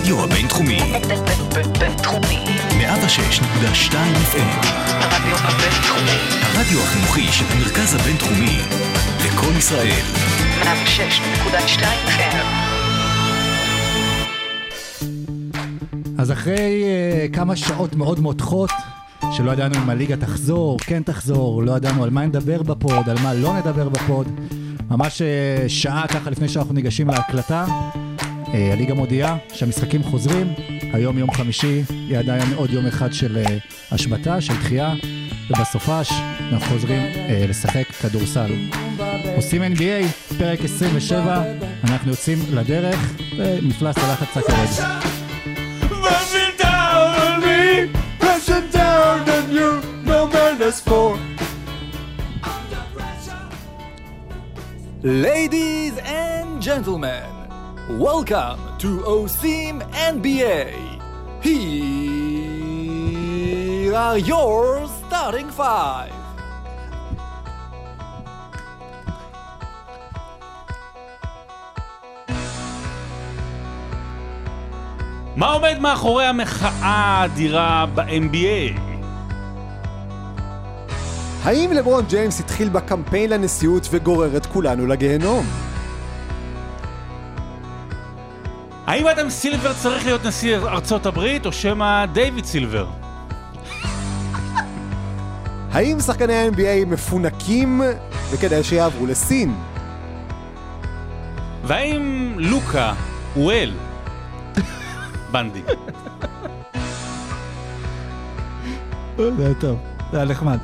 הרדיו הבינתחומי. בינתחומי. 106.2 FM. הרדיו הבינתחומי. הרדיו החינוכי של המרכז הבינתחומי. לקום ישראל. 106.2 FM. אז אחרי uh, כמה שעות מאוד מותחות, שלא ידענו אם הליגה תחזור, כן תחזור, לא ידענו על מה נדבר בפוד, על מה לא נדבר בפוד, ממש uh, שעה ככה לפני שאנחנו ניגשים להקלטה, הליגה מודיעה שהמשחקים חוזרים, היום יום חמישי, יהיה עדיין עוד יום אחד של uh, השבתה, של דחייה, ובסופש אנחנו חוזרים uh, לשחק כדורסל. עושים NBA, פרק 27, אנחנו יוצאים לדרך, ומפלס הלחץ for. Ladies and gentlemen, welcome to OSIM NBA. Here are your starting five. מה עומד מאחורי המחאה האדירה ב-NBA? האם לברון ג'יימס התחיל בקמפיין לנשיאות וגורר את כולנו לגיהנום? האם אדם סילבר צריך להיות נשיא ארצות הברית, או שמא דיוויד סילבר? האם שחקני ה-NBA מפונקים וכדאי שיעברו לסין? והאם לוקה הוא אל? בנדי. זה היה טוב, זה היה נחמד.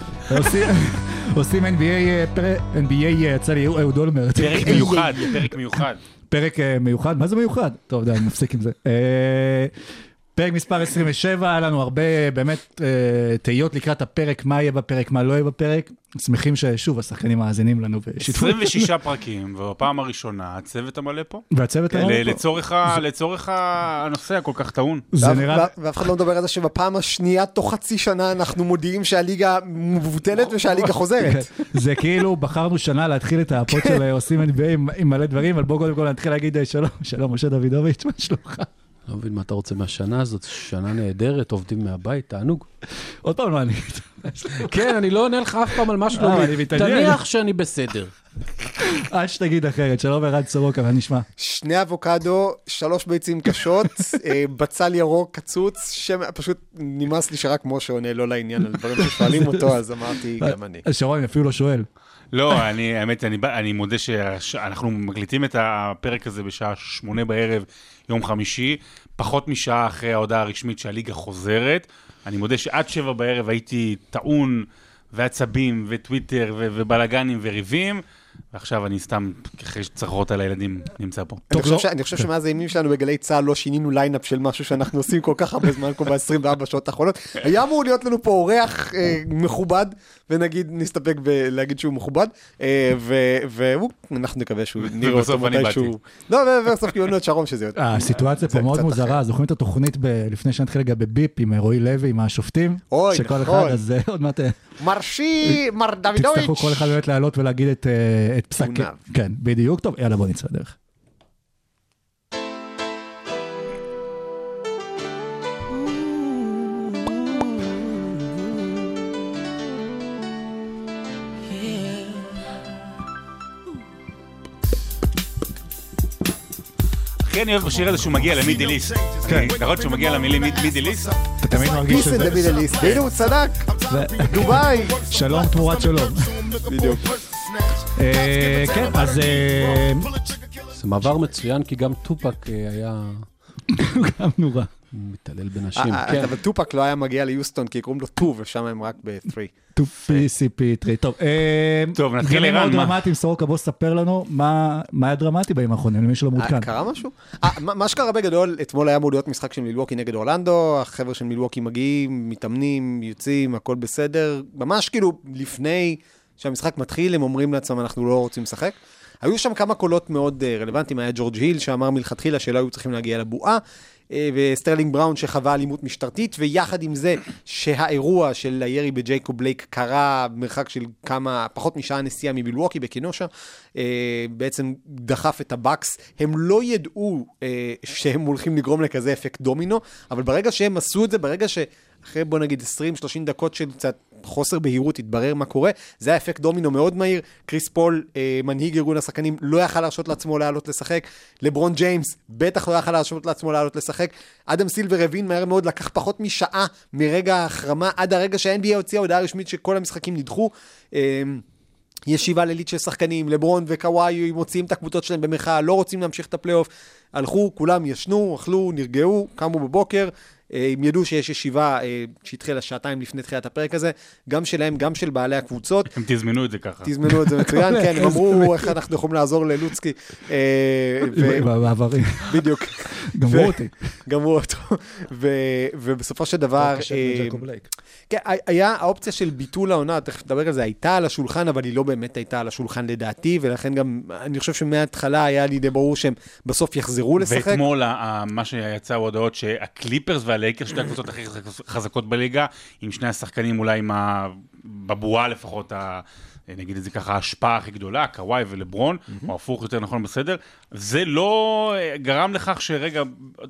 עושים- NBA, אה, NBA אה, יצא לי אהוד אולמרט. פרק מיוחד, פרק מיוחד. פרק אה, מיוחד, מה זה מיוחד? טוב, די, אני מפסיק עם זה. פרק מספר 27, היה לנו הרבה באמת אה, תהיות לקראת הפרק, מה יהיה בפרק, מה לא יהיה בפרק. שמחים ששוב השחקנים מאזינים לנו ושיתפו. 26 פרקים, ובפעם הראשונה הצוות המלא פה. והצוות היה פה. לצורך ה- לצורך הנושא הכל כך טעון. זה נראה... ואף- ואף אחד לא מדבר על זה שבפעם השנייה תוך חצי שנה אנחנו מודיעים שהליגה מבוטלת ושהליגה חוזרת. כן, זה כאילו בחרנו שנה להתחיל את הפוד של אה, עושים NBA עם- עם מלא דברים, אבל בואו קודם כל נתחיל להגיד אה, שלום, שלום משה דוידוביץ', מה שלומך? לא מבין מה אתה רוצה מהשנה הזאת, שנה נהדרת, עובדים מהבית, תענוג. עוד פעם לא אני. כן, אני לא עונה לך אף פעם על מה אה, שלומי. תניח שאני בסדר. עד שתגיד אחרת, שלום ערן סורוקה, מה נשמע? שני אבוקדו, שלוש ביצים קשות, אה, בצל ירוק קצוץ, שם פשוט נמאס לי שרק משה עונה לא לעניין על דברים ששואלים אותו, אז אמרתי גם אני. אז שרון אפילו לא שואל. לא, אני, האמת, אני, אני מודה שאנחנו מקליטים את הפרק הזה בשעה שמונה בערב, יום חמישי, פחות משעה אחרי ההודעה הרשמית שהליגה חוזרת. אני מודה שעד שבע בערב הייתי טעון ועצבים וטוויטר ובלאגנים וריבים, ועכשיו אני סתם, אחרי צרחות על הילדים, נמצא פה. אני חושב לא- ש- אני חושב שמאז הימים שלנו בגלי צה"ל לא שינינו lineup של משהו שאנחנו עושים כל כך הרבה זמן, כמו ב-24 שעות האחרונות. היה אמור להיות לנו פה אורח אה, מכובד, ונגיד, נסתפק בלהגיד שהוא מכובד, אה, ו- והוא, אנחנו נקווה שהוא נראה אותו מתישהו. לא, ו- ובסוף קיבלנו את שרון שזה יותר. הסיטואציה פה מאוד מוזרה. זוכרים את התוכנית ב- לפני שנתחיל רגע בביפ עם רועי לוי, עם השופטים? אוי, שכל נכון. אחד, אז אה, עוד מעט אה, מרשי, מר תצטרכו דוידוביץ'. כל אחד באמת לעלות ולהגיד את, אה, את פסק... טיעוניו. כן, בדיוק. טוב, יאללה בוא נצא לדרך. הכי אני אוהב בשיר הזה שהוא מגיע ל Middle East. כן. רואה שהוא מגיע למילים Middle East? אתה תמיד מרגיש peace in the שזה... Middle East, והנה הוא צדק, דובאי. שלום תמורת שלום. בדיוק. אה, כן, אז אה, זה מעבר מצוין, כי גם טופק אה, היה גם נורא. מתעלל בנשים. כן. אבל טופק לא היה מגיע ליוסטון כי קוראים לו Two, ושם הם רק ב-3. 2PCP3. טוב, אה, טוב, נתחיל, דברים ערן, מאוד מה? דרמטיים, סורוקה, בוא ספר לנו מה היה דרמטי בימים האחרונים, למי שלא מעודכן. קרה משהו? מה שקרה בגדול, אתמול היה אמור להיות משחק של מילווקי נגד אורלנדו, החבר'ה של מילווקי מגיעים, מתאמנים, יוצאים, הכל בסדר. ממש כאילו לפני שהמשחק מתחיל, הם אומרים לעצמם, אנחנו לא רוצים לשחק. היו שם כמה קולות מאוד אה, רלוונטיים, היה ג'ורג' היל שאמר מלכתחילה שלא היו צריכים להגיע לבועה. אה, וסטרלינג בראון שחווה אלימות משטרתית, ויחד עם זה שהאירוע של הירי בג'ייקוב בלייק קרה במרחק של כמה, פחות משעה נסיעה ממילווקי בקינושה, אה, בעצם דחף את הבאקס. הם לא ידעו שהם הולכים לגרום לכזה אפקט דומינו, אבל ברגע שהם עשו את זה, ברגע ש... אחרי בוא נגיד 20-30 דקות של קצת חוסר בהירות, התברר מה קורה. זה היה אפקט דומינו מאוד מהיר. קריס פול, אה, מנהיג ארגון השחקנים, לא יכל להרשות לעצמו לעלות לשחק. לברון ג'יימס, בטח לא יכל להרשות לעצמו לעלות לשחק. אדם סילבר הבין מהר מאוד, לקח פחות משעה מרגע ההחרמה עד הרגע שה-NBA הוציאה הודעה רשמית שכל המשחקים נדחו. אה, ישיבה לילית של שחקנים, לברון וקוואי מוציאים את הקבוצות שלהם במחאה, לא רוצים להמשיך את הפלייאוף. הלכו, כולם ישנו, אכלו, נרגעו, קמו בבוקר, הם ידעו שיש ישיבה אה, שהתחילה שעתיים לפני תחילת הפרק הזה, גם שלהם, גם של בעלי הקבוצות. הם תזמנו את זה ככה. תזמנו את זה מצוין, כן, הם אמרו איך אנחנו יכולים לעזור ללוצקי. אה, ו- בעברי. בדיוק. גמרו ו- אותי. גמרו אותו. ובסופו של דבר, אה, כן, היה האופציה של ביטול העונה, תכף נדבר על זה, הייתה על השולחן, אבל היא לא באמת הייתה על השולחן לדעתי, ולכן גם, אני חושב שמההתחלה היה לי די ברור שהם בסוף יחזרו לשחק. ואתמול מה שיצא הודעות שהקליפרס והלייקרס, שתי הקבוצות הכי חזק- חזקות בליגה, עם שני השחקנים אולי עם ה... בבועה לפחות. נגיד את זה ככה, ההשפעה הכי גדולה, קוואי ולברון, או הפוך יותר נכון בסדר, זה לא אה, גרם לכך שרגע,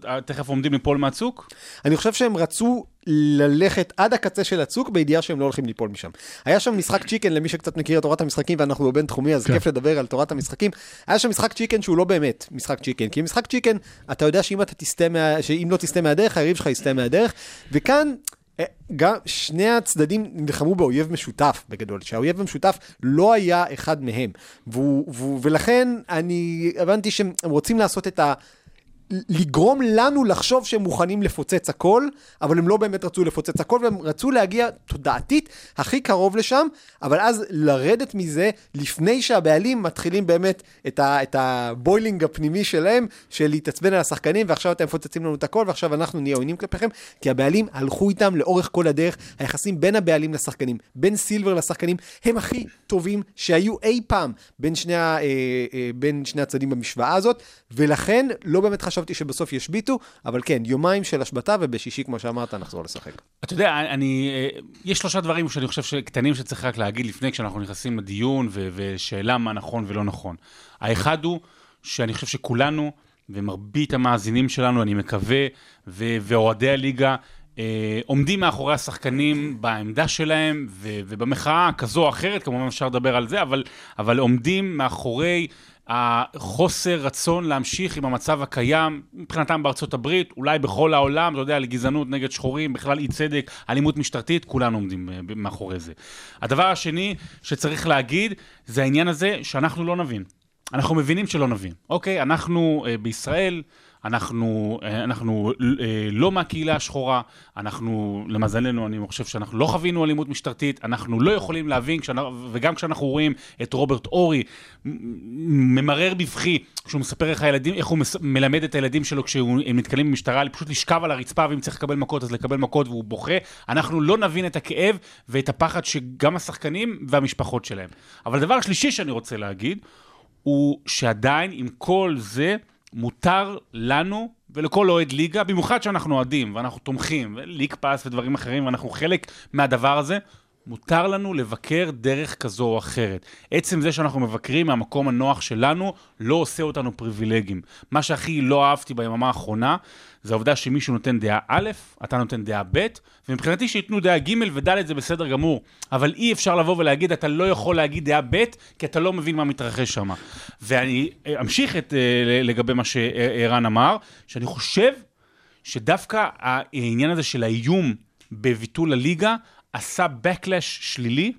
אה, תכף עומדים ליפול מהצוק? אני חושב שהם רצו ללכת עד הקצה של הצוק בידיעה שהם לא הולכים ליפול משם. היה שם משחק צ'יקן, למי שקצת מכיר את תורת המשחקים, ואנחנו בבין תחומי, אז כן. כיף לדבר על תורת המשחקים. היה שם משחק צ'יקן שהוא לא באמת משחק צ'יקן, כי משחק צ'יקן, אתה יודע שאם אתה תסטה מה... שאם לא תסטה מהדרך, היריב שלך יסטה מהדרך, וכאן... אה, גם שני הצדדים נלחמו באויב משותף בגדול, שהאויב המשותף לא היה אחד מהם. והוא, והוא, ולכן אני הבנתי שהם הם רוצים לעשות את ה... לגרום לנו לחשוב שהם מוכנים לפוצץ הכל, אבל הם לא באמת רצו לפוצץ הכל, והם רצו להגיע תודעתית הכי קרוב לשם, אבל אז לרדת מזה לפני שהבעלים מתחילים באמת את, ה, את הבוילינג הפנימי שלהם, של להתעצבן על השחקנים, ועכשיו אתם מפוצצים לנו את הכל, ועכשיו אנחנו נהיה עוינים כלפיכם, כי הבעלים הלכו איתם לאורך כל הדרך, היחסים בין הבעלים לשחקנים, בין סילבר לשחקנים, הם הכי טובים שהיו אי פעם בין שני, אה, אה, בין שני הצדדים במשוואה הזאת, ולכן לא באמת חשבתי שבסוף ישביתו, אבל כן, יומיים של השבתה, ובשישי, כמו שאמרת, נחזור לשחק. אתה יודע, אני, אה, יש שלושה דברים שאני חושב שקטנים שצריך רק להגיד לפני כשאנחנו נכנסים לדיון, ו- ושאלה מה נכון ולא נכון. האחד הוא שאני חושב שכולנו, ומרבית המאזינים שלנו, אני מקווה, ו- ואוהדי הליגה, אה, עומדים מאחורי השחקנים בעמדה שלהם, ו- ובמחאה כזו או אחרת, כמובן אפשר לדבר על זה, אבל, אבל עומדים מאחורי החוסר רצון להמשיך עם המצב הקיים, מבחינתם בארצות הברית, אולי בכל העולם, אתה יודע, לגזענות נגד שחורים, בכלל אי צדק, אלימות משטרתית, כולנו עומדים אה, מאחורי זה. הדבר השני שצריך להגיד, זה העניין הזה שאנחנו לא נבין. אנחנו מבינים שלא נבין. אוקיי, אנחנו אה, בישראל, אנחנו, אה, אנחנו אה, לא מהקהילה השחורה, אנחנו, למזלנו, אני חושב שאנחנו לא חווינו אלימות משטרתית, אנחנו לא יכולים להבין, כשאנחנו, וגם כשאנחנו רואים את רוברט אורי ממרר בבכי, כשהוא מספר איך הילדים, איך הוא מס, מלמד את הילדים שלו כשהם נתקלים במשטרה, פשוט לשכב על הרצפה, ואם צריך לקבל מכות אז לקבל מכות, והוא בוכה, אנחנו לא נבין את הכאב ואת הפחד שגם השחקנים והמשפחות שלהם. אבל הדבר השלישי שאני רוצה להגיד, הוא שעדיין עם כל זה מותר לנו ולכל אוהד ליגה, במיוחד שאנחנו אוהדים ואנחנו תומכים, ליג פאס ודברים אחרים, ואנחנו חלק מהדבר הזה, מותר לנו לבקר דרך כזו או אחרת. עצם זה שאנחנו מבקרים מהמקום הנוח שלנו, לא עושה אותנו פריבילגים. מה שהכי לא אהבתי ביממה האחרונה, זה העובדה שמישהו נותן דעה א', אתה נותן דעה ב', ומבחינתי שייתנו דעה ג' וד' זה בסדר גמור. אבל אי אפשר לבוא ולהגיד, אתה לא יכול להגיד דעה ב', כי אתה לא מבין מה מתרחש שם. ואני אמשיך את, אה, לגבי מה שערן אמר, שאני חושב שדווקא העניין הזה של האיום בביטול הליגה, עשה backlash שלילי,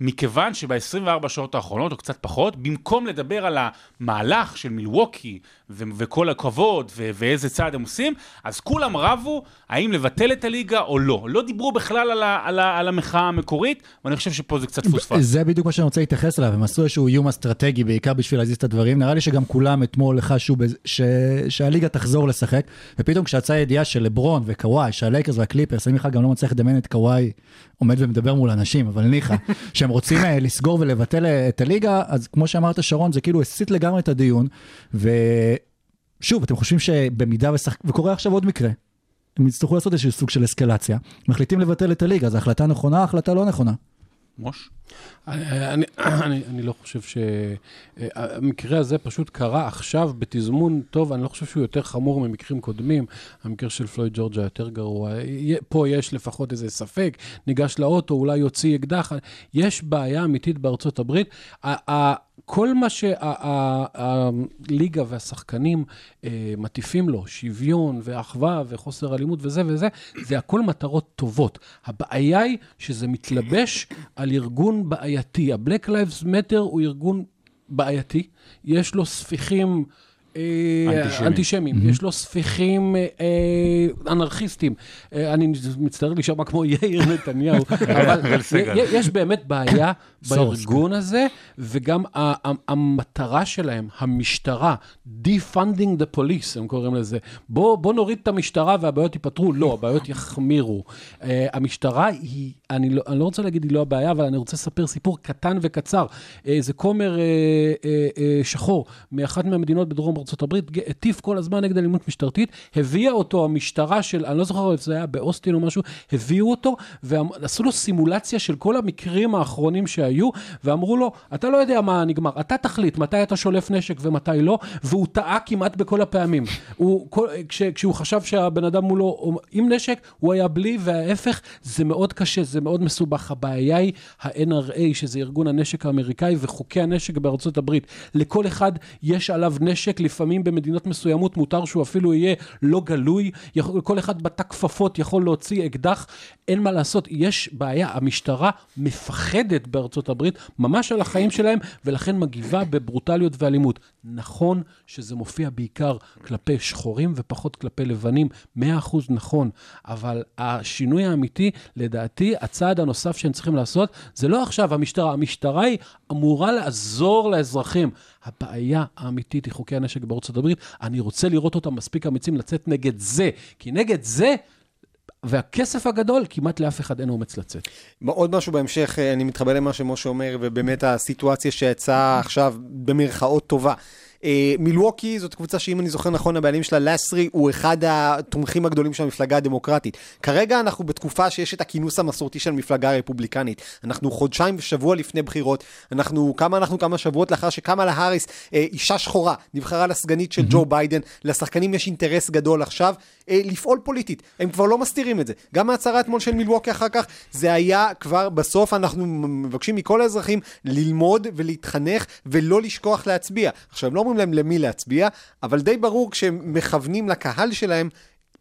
מכיוון שב-24 שעות האחרונות, או קצת פחות, במקום לדבר על המהלך של מילווקי ו- וכל הכבוד ו- ואיזה צעד הם עושים, אז כולם רבו האם לבטל את הליגה או לא. לא דיברו בכלל על, ה- על, ה- על המחאה המקורית, ואני חושב שפה זה קצת פוספס. זה בדיוק מה שאני רוצה להתייחס אליו, הם עשו איזשהו איום אסטרטגי בעיקר בשביל להזיז את הדברים, נראה לי שגם כולם אתמול חשו בז- ש... שהליגה תחזור לשחק, ופתאום כשיצאה ידיעה של לברון וקוואי, שהלייקרס והקליפרס, אני בכלל גם לא מצליח לדמיין את קוואי עומד ומדבר מול אנשים, אבל ניחא, שהם רוצים אה, לסגור ולבטל אה, את הליגה, אז כמו שאמרת, שרון, זה כאילו הסיט לגמרי את הדיון, ושוב, אתם חושבים שבמידה ושחק... וקורה עכשיו עוד מקרה, הם יצטרכו לעשות איזשהו סוג של אסקלציה, מחליטים לבטל את הליגה, אז החלטה נכונה, החלטה לא נכונה. מוש? אני, אני, אני לא חושב שהמקרה הזה פשוט קרה עכשיו בתזמון טוב, אני לא חושב שהוא יותר חמור ממקרים קודמים. המקרה של פלויד ג'ורג'ה יותר גרוע. פה יש לפחות איזה ספק, ניגש לאוטו, אולי יוציא אקדח. יש בעיה אמיתית בארצות הברית. כל מה שהליגה והשחקנים אה, מטיפים לו, שוויון ואחווה וחוסר אלימות וזה וזה, זה הכל מטרות טובות. הבעיה היא שזה מתלבש על ארגון בעייתי. ה-Black Lives Matter הוא ארגון בעייתי, יש לו ספיחים... אה, אנטישמים. אנטישמים, יש לו ספיחים אה, אנרכיסטים. אה, אני מצטער להישמע כמו יאיר נתניהו, אבל יש באמת בעיה בארגון הזה, וגם המטרה שלהם, המשטרה, defunding the police, הם קוראים לזה. בוא, נוריד את המשטרה והבעיות ייפתרו. לא, הבעיות יחמירו. המשטרה היא, אני לא, אני לא רוצה להגיד היא לא הבעיה, אבל אני רוצה לספר סיפור קטן וקצר. זה כומר שחור מאחת מהמדינות בדרום ארצות הברית, הטיף כל הזמן נגד אלימות משטרתית, הביאה אותו המשטרה של, אני לא זוכר אם זה היה באוסטין או משהו, הביאו אותו ועשו לו סימולציה של כל המקרים האחרונים שהיו, ואמרו לו, אתה לא יודע מה נגמר, אתה תחליט מתי אתה שולף נשק ומתי לא, והוא טעה כמעט בכל הפעמים. הוא, כל, כש, כשהוא חשב שהבן אדם מולו עם נשק, הוא היה בלי, וההפך, זה מאוד קשה, זה מאוד מסובך. הבעיה היא ה-NRA, שזה ארגון הנשק האמריקאי, וחוקי הנשק בארצות הברית. לכל אחד יש עליו נשק, לפעמים במדינות מסוימות מותר שהוא אפילו יהיה לא גלוי, יכול, כל אחד בתא כפפות יכול להוציא אקדח, אין מה לעשות, יש בעיה, המשטרה מפחדת בארצות הברית ממש על החיים שלהם, ולכן מגיבה בברוטליות ואלימות. נכון שזה מופיע בעיקר כלפי שחורים ופחות כלפי לבנים, 100% נכון, אבל השינוי האמיתי, לדעתי, הצעד הנוסף שהם צריכים לעשות, זה לא עכשיו המשטרה, המשטרה היא אמורה לעזור לאזרחים. הבעיה האמיתית היא חוקי הנשק בארצות הברית, אני רוצה לראות אותם מספיק אמיצים לצאת נגד זה, כי נגד זה... והכסף הגדול, כמעט לאף אחד אין אומץ לצאת. עוד משהו בהמשך, אה, אני מתחבר למה שמשה אומר, ובאמת הסיטואציה שיצאה עכשיו במרכאות טובה. אה, מילווקי זאת קבוצה שאם אני זוכר נכון, הבעלים שלה, לסרי, הוא אחד התומכים הגדולים של המפלגה הדמוקרטית. כרגע אנחנו בתקופה שיש את הכינוס המסורתי של המפלגה הרפובליקנית. אנחנו חודשיים ושבוע לפני בחירות. אנחנו, כמה אנחנו כמה שבועות לאחר שקמאלה האריס, אה, אישה שחורה, נבחרה לסגנית של ג'ו ביידן. לשחקנים יש אינטרס גדול עכשיו אה, לפעול פוליטית. הם כבר לא מסתירים את זה. גם ההצהרה אתמול של מילווקי אחר כך, זה היה כבר בסוף, אנחנו מבקשים מכל האזרחים ללמוד ולהתחנך ולא לשכוח להצביע. עכשיו, הם לא אומרים להם למי להצביע, אבל די ברור כשהם מכוונים לקהל שלהם,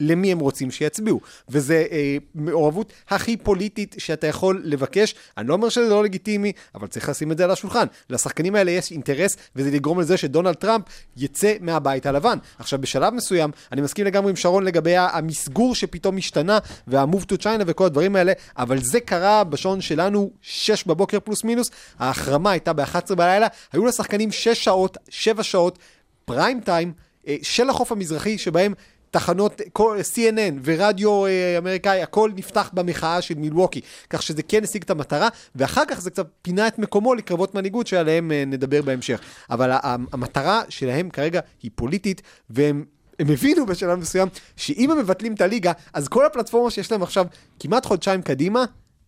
למי הם רוצים שיצביעו. וזה אה, מעורבות הכי פוליטית שאתה יכול לבקש. אני לא אומר שזה לא לגיטימי, אבל צריך לשים את זה על השולחן. לשחקנים האלה יש אינטרס, וזה לגרום לזה שדונלד טראמפ יצא מהבית הלבן. עכשיו, בשלב מסוים, אני מסכים לגמרי עם שרון לגבי המסגור שפתאום השתנה, וה-move to China וכל הדברים האלה, אבל זה קרה בשעון שלנו, 6 בבוקר פלוס מינוס, ההחרמה הייתה ב-11 בלילה, היו לשחקנים 6 שעות, 7 שעות, פריים טיים, אה, של החוף המזרחי, שבהם תחנות, CNN ורדיו אה, אמריקאי, הכל נפתח במחאה של מילווקי, כך שזה כן השיג את המטרה, ואחר כך זה קצת פינה את מקומו לקרבות מנהיגות שעליהם אה, נדבר בהמשך. אבל המטרה שלהם כרגע היא פוליטית, והם... הם הבינו בשלב מסוים שאם הם מבטלים את הליגה, אז כל הפלטפורמה שיש להם עכשיו כמעט חודשיים קדימה,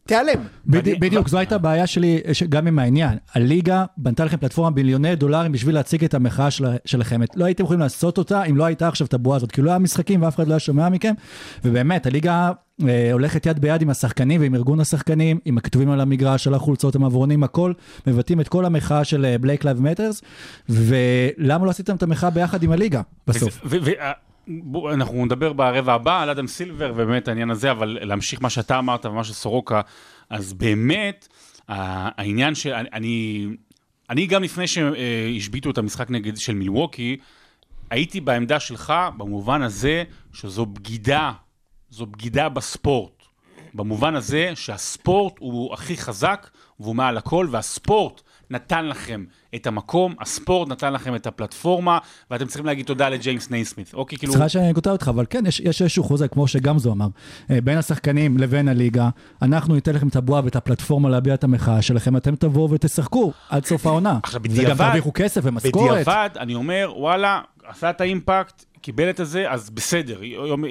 תיעלם. בדי, בדיוק, זו הייתה הבעיה שלי גם עם העניין. הליגה בנתה לכם פלטפורמה ביליוני דולרים בשביל להציג את המחאה של, שלכם. את- לא הייתם יכולים לעשות אותה אם לא הייתה עכשיו את הבועה הזאת, כי לא היה משחקים ואף אחד לא היה שומע מכם. ובאמת, הליגה אה, הולכת יד ביד עם השחקנים ועם ארגון השחקנים, עם הכתובים על המגרש, על החולצות, המעברונים, הכל, מבטאים את כל המחאה של אה, Black Lives Matters, ולמה לא עשיתם את המחאה ביחד עם הליגה בסוף? ו- ו- ה- בוא, אנחנו נדבר ברבע הבא על אדם סילבר ובאמת העניין הזה, אבל להמשיך מה שאתה אמרת ומה שסורוקה, אז באמת, העניין שאני, אני, אני גם לפני שהשביתו את המשחק נגד של מילווקי, הייתי בעמדה שלך במובן הזה שזו בגידה, זו בגידה בספורט. במובן הזה שהספורט הוא הכי חזק והוא מעל הכל, והספורט נתן לכם את המקום, הספורט נתן לכם את הפלטפורמה, ואתם צריכים להגיד תודה לג'יימס נייסמית. אוקיי, כאילו... סליחה שאני קוטע אותך, אבל כן, יש, יש איזשהו חוזה, כמו שגמזו אמר, אה, בין השחקנים לבין הליגה, אנחנו ניתן לכם את הבועה ואת הפלטפורמה להביע את המחאה שלכם, אתם תבואו ותשחקו עד סוף העונה. עכשיו, וגם בדיעבד- תרוויחו כסף ומשכורת. בדיעבד, אני אומר, וואלה, עשה את האימפקט, קיבל את הזה, אז בסדר.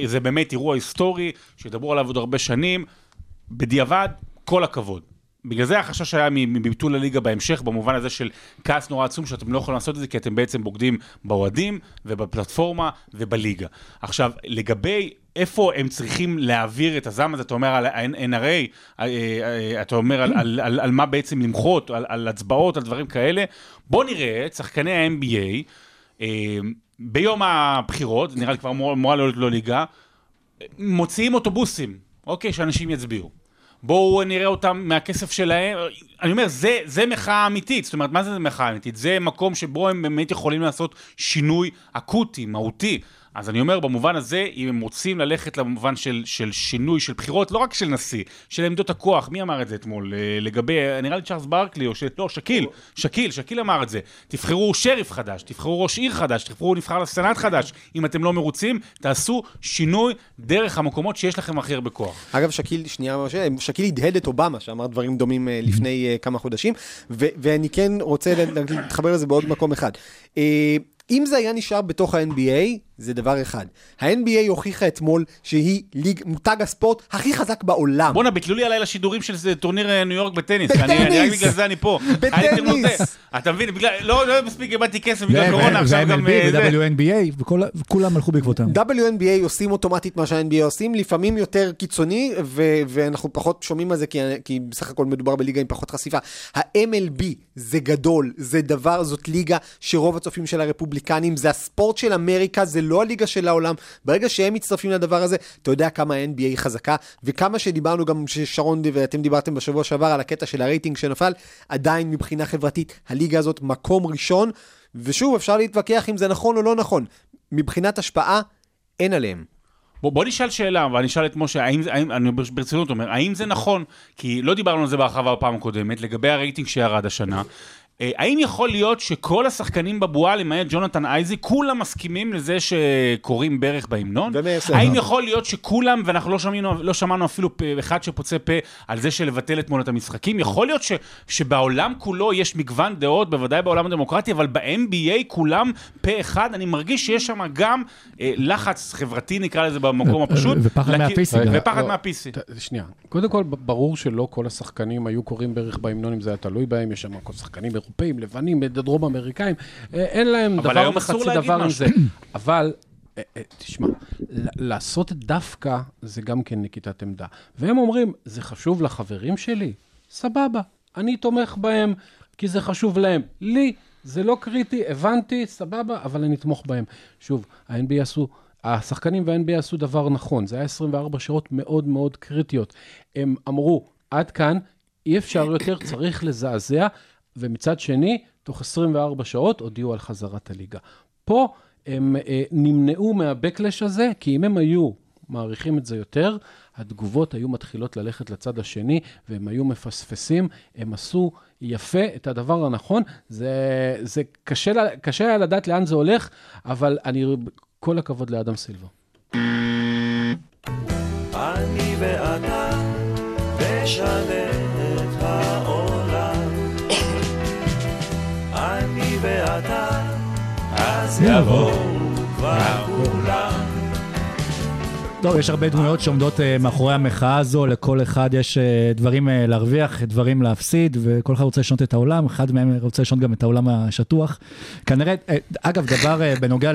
זה באמת אירוע היסטורי, שידברו עליו עוד הרבה שנים. בדיעבד, כל הכבוד. בגלל זה החשש היה מביטול הליגה בהמשך, במובן הזה של כעס נורא עצום שאתם לא יכולים לעשות את זה, כי אתם בעצם בוגדים באוהדים ובפלטפורמה ובליגה. עכשיו, לגבי איפה הם צריכים להעביר את הזעם הזה, אתה אומר על ה-NRA, אה, אה, אתה אומר על, על, על, על מה בעצם למחות, על, על הצבעות, על דברים כאלה. בוא נראה את שחקני ה-NBA, אה, ביום הבחירות, נראה לי כבר אמור- אמורה להיות לו ליגה, מוציאים אוטובוסים, אוקיי, שאנשים יצביעו. בואו נראה אותם מהכסף שלהם. אני אומר, זה, זה מחאה אמיתית. זאת אומרת, מה זה מחאה אמיתית? זה מקום שבו הם באמת יכולים לעשות שינוי אקוטי, מהותי. אז אני אומר, במובן הזה, אם הם רוצים ללכת למובן של, של שינוי, של בחירות, לא רק של נשיא, של עמדות הכוח, מי אמר את זה אתמול? אה, לגבי, נראה לי צ'ארלס ברקלי, או ש... לא, שקיל, שקיל, שקיל אמר את זה. תבחרו שריף חדש, תבחרו ראש עיר חדש, תבחרו נבחר לסנאט חדש. אם אתם לא מרוצים, תעשו שינוי דרך המקומות שיש לכם הכי הרבה כוח. אגב, שקיל, שנייה, שקיל הדהד את אובמה, שאמר דברים דומים אה, לפני אה, כמה חודשים, ו- ואני כן רוצה להתחבר לזה בעוד מקום אחד. אם זה היה נשאר בתוך ה-NBA, זה דבר אחד. ה-NBA הוכיחה אתמול שהיא ליג, מותג הספורט הכי חזק בעולם. בואנה, ביטלו לי הלילה שידורים של זה טורניר אה, ניו יורק בטניס. בטניס! אני, אני רק בגלל זה אני פה. בטניס! אתה מבין, בגלל, לא, לא מספיק איבדתי כסף בגלל קורונה, עכשיו גם... ו-MLB אה. ו-WNBA, וכולם הלכו בעקבותם. WNBA עושים אוטומטית מה שה-NBA עושים, לפעמים יותר קיצוני, ו- ואנחנו פחות שומעים על זה, כי, כי בסך הכל מדובר בליגה עם פחות חשיפה. ה-MLB זה גדול, זה דבר, זאת ליגה שרוב הצופים של הרפובליקנים, זה הספורט של אמריקה, זה לא הליגה של העולם. ברגע שהם מצטרפים לדבר הזה, אתה יודע כמה ה-NBA חזקה, וכמה שדיברנו גם, ששרון ואתם דיברתם בשבוע שעבר על הקטע של הרייטינג שנפל, עדיין מבחינה חברתית, הליגה הזאת מקום ראשון, ושוב, אפשר להתווכח אם זה נכון או לא נכון. מבחינת השפעה, אין עליהם. בוא, בוא נשאל שאלה, ואני אשאל את משה, האם, האם, אני ברצינות אומר, האם זה נכון, כי לא דיברנו על זה בהרחבה בפעם הקודמת, לגבי הרייטינג שירד השנה, האם יכול להיות שכל השחקנים בבועה, למעט ג'ונתן אייזי, כולם מסכימים לזה שקוראים ברך בהמנון? האם יכול להיות שכולם, ואנחנו לא שמענו, לא שמענו אפילו פה, אחד שפוצה פה על זה שלבטל אתמול את המשחקים? יכול להיות ש, שבעולם כולו יש מגוון דעות, בוודאי בעולם הדמוקרטי, אבל ב-NBA כולם פה אחד, אני מרגיש שיש שם גם אה, לחץ חברתי, נקרא לזה במקום הפשוט. ופחד מה-PC. ופחד לא, מה-PC. ת- שנייה. קודם כל, ברור שלא כל השחקנים היו קוראים בערך בהמנון אם זה היה תלוי בהם, יש שם כל שחקנים אירופאים, לבנים, דרום אמריקאים, אה, אין להם דבר וחצי דבר עם. זה. אבל, אה, אה, תשמע, לעשות דווקא זה גם כן נקיטת עמדה. והם אומרים, זה חשוב לחברים שלי? סבבה, אני תומך בהם כי זה חשוב להם. לי זה לא קריטי, הבנתי, סבבה, אבל אני אתמוך בהם. שוב, ה-NBA עשו... השחקנים וה-NBA עשו דבר נכון, זה היה 24 שעות מאוד מאוד קריטיות. הם אמרו, עד כאן, אי אפשר יותר, צריך לזעזע, ומצד שני, תוך 24 שעות הודיעו על חזרת הליגה. פה הם אה, נמנעו מהבקלש הזה, כי אם הם היו מעריכים את זה יותר, התגובות היו מתחילות ללכת לצד השני, והם היו מפספסים, הם עשו יפה את הדבר הנכון. זה, זה קשה, קשה היה לדעת לאן זה הולך, אבל אני, כל הכבוד לאדם סילבה. אז יבואו כבר כולם. לא, יש הרבה דמויות שעומדות אה, מאחורי המחאה הזו, לכל אחד יש אה, דברים אה, להרוויח, דברים להפסיד, וכל אחד רוצה לשנות את העולם, אחד מהם רוצה לשנות גם את העולם השטוח. כנראה, אה, אגב, דבר בנוגע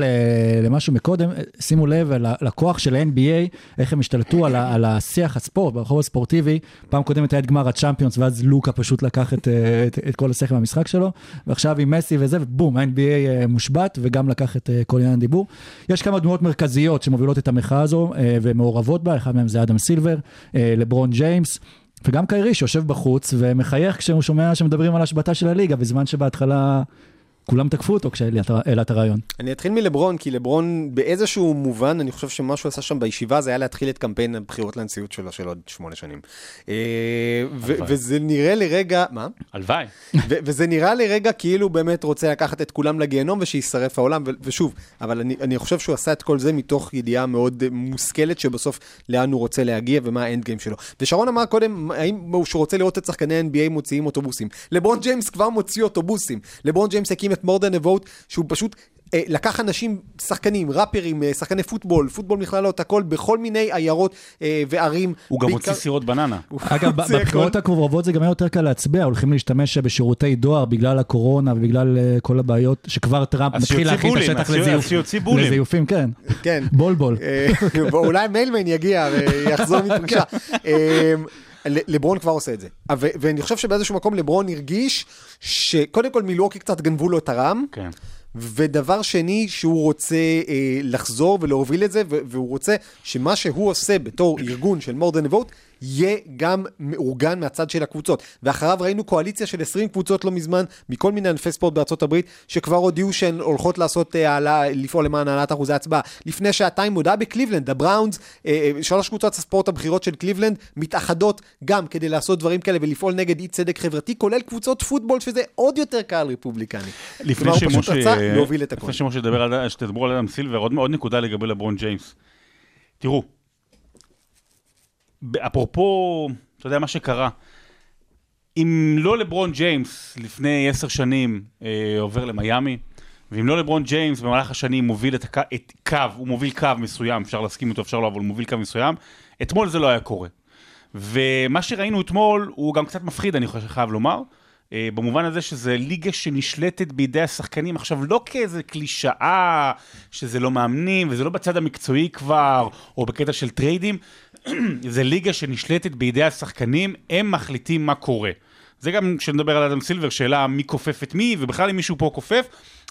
למשהו מקודם, שימו לב לכוח של ה-NBA, איך הם השתלטו על, על השיח הספורט, ברחוב הספורטיבי. פעם קודמת היה את גמר הצ'אמפיונס, ואז לוקה פשוט לקח את, את, את כל השכל מהמשחק שלו, ועכשיו עם מסי וזה, ובום, ה-NBA מושבת, וגם לקח את כל עניין הדיבור. יש כמה דמויות מרכזיות שמובילות את המחאה הזו ומעורבות בה, אחד מהם זה אדם סילבר, אה, לברון ג'יימס. וגם קיירי שיושב בחוץ ומחייך כשהוא שומע שמדברים על השבתה של הליגה, בזמן שבהתחלה כולם תקפו אותו כשהעלה את הרעיון. אני אתחיל מלברון, כי לברון באיזשהו מובן, אני חושב שמה שהוא עשה שם בישיבה זה היה להתחיל את קמפיין הבחירות לנשיאות שלו של עוד שמונה שנים. אה. וזה נראה לרגע, מה? הלוואי. וזה נראה לרגע כאילו הוא באמת רוצה לקחת את כולם לגיהנום ושישרף העולם, ושוב, אבל אני, אני חושב שהוא עשה את כל זה מתוך ידיעה מאוד מושכלת שבסוף לאן הוא רוצה להגיע ומה ה end game שלו. ושרון אמר קודם, האם הוא שהוא רוצה לראות את שחקני NBA מוציאים אוטובוסים. לברון ג'יימס כבר מוציא אוטובוסים. לברון ג'יימס הקים את More Than a Vote, שהוא פשוט... אה, לקח אנשים, שחקנים, ראפרים, אה, שחקני פוטבול, פוטבול מכללות, הכל, בכל מיני עיירות אה, וערים. הוא גם בעיקר- הוציא סירות בננה. אגב. בבחירות הקרובות זה גם היה יותר קל להצביע, הולכים להשתמש בשירותי דואר בגלל הקורונה ובגלל אה, כל הבעיות, שכבר טראמפ מתחיל להכין את השטח. לזיופים, כן. כן. בול בול. אה, ואולי מיילמן יגיע ויחזור מפרישה. לברון כבר עושה את זה. ו- ואני חושב שבאיזשהו מקום לברון הרגיש שקודם כל מילואוקי קצת גנבו לו את הרם. כן. ודבר שני, שהוא רוצה אה, לחזור ולהוביל את זה, והוא רוצה שמה שהוא עושה בתור ארגון של more than a vote, יהיה גם מאורגן מהצד של הקבוצות. ואחריו ראינו קואליציה של 20 קבוצות לא מזמן, מכל מיני ענפי ספורט בארצות הברית, שכבר הודיעו שהן הולכות לעשות אה, העלאה, לפעול למען העלאת אחוזי הצבעה. לפני שעתיים הודעה בקליבלנד, הבראונס, אה, אה, שלוש קבוצות הספורט הבכירות של קליבלנד, מתאחדות גם כדי לעשות דברים כאלה ולפעול נגד אי צדק חברתי, כולל קבוצות פוטבול, שזה עוד יותר קהל רפובליקני. לפני שמשה, רצה להוביל את הכל. לפני שמשה ידבר על, שתדברו על אדם סילבר, עוד, עוד נקודה לגבי לברון ג'יימס. תראו, אפרופו, אתה יודע מה שקרה, אם לא לברון ג'יימס לפני עשר שנים אה, עובר למיאמי, ואם לא לברון ג'יימס במהלך השנים מוביל את, הקו, את קו, הוא מוביל קו מסוים, אפשר להסכים איתו, אפשר לא, אבל הוא מוביל קו מסוים, אתמול זה לא היה קורה. ומה שראינו אתמול הוא גם קצת מפחיד, אני חושב, חייב לומר. אה, במובן הזה שזה ליגה שנשלטת בידי השחקנים, עכשיו לא כאיזה קלישאה, שזה לא מאמנים, וזה לא בצד המקצועי כבר, או בקטע של טריידים, זה ליגה שנשלטת בידי השחקנים, הם מחליטים מה קורה. זה גם כשנדבר על אדם סילבר, שאלה מי כופף את מי, ובכלל אם מישהו פה כופף,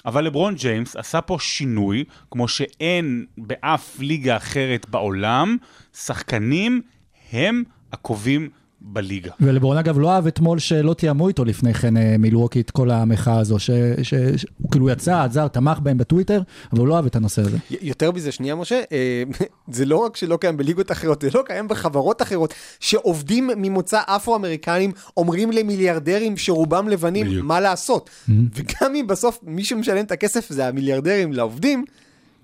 אבל לברון ג'יימס עשה פה שינוי, כמו שאין באף ליגה אחרת בעולם, שחקנים הם הקובעים בליגה. ולברון אגב לא אהב אתמול שלא תיאמו איתו לפני כן אה, מילווקי את כל המחאה הזו, שהוא כאילו יצא, עזר, תמך בהם בטוויטר, אבל הוא לא אהב את הנושא הזה. יותר מזה, שנייה משה, אה, זה לא רק שלא קיים בליגות אחרות, זה לא קיים בחברות אחרות, שעובדים ממוצא אפרו-אמריקנים אומרים למיליארדרים שרובם לבנים. מה לעשות. וגם אם בסוף מי שמשלם את הכסף זה המיליארדרים לעובדים,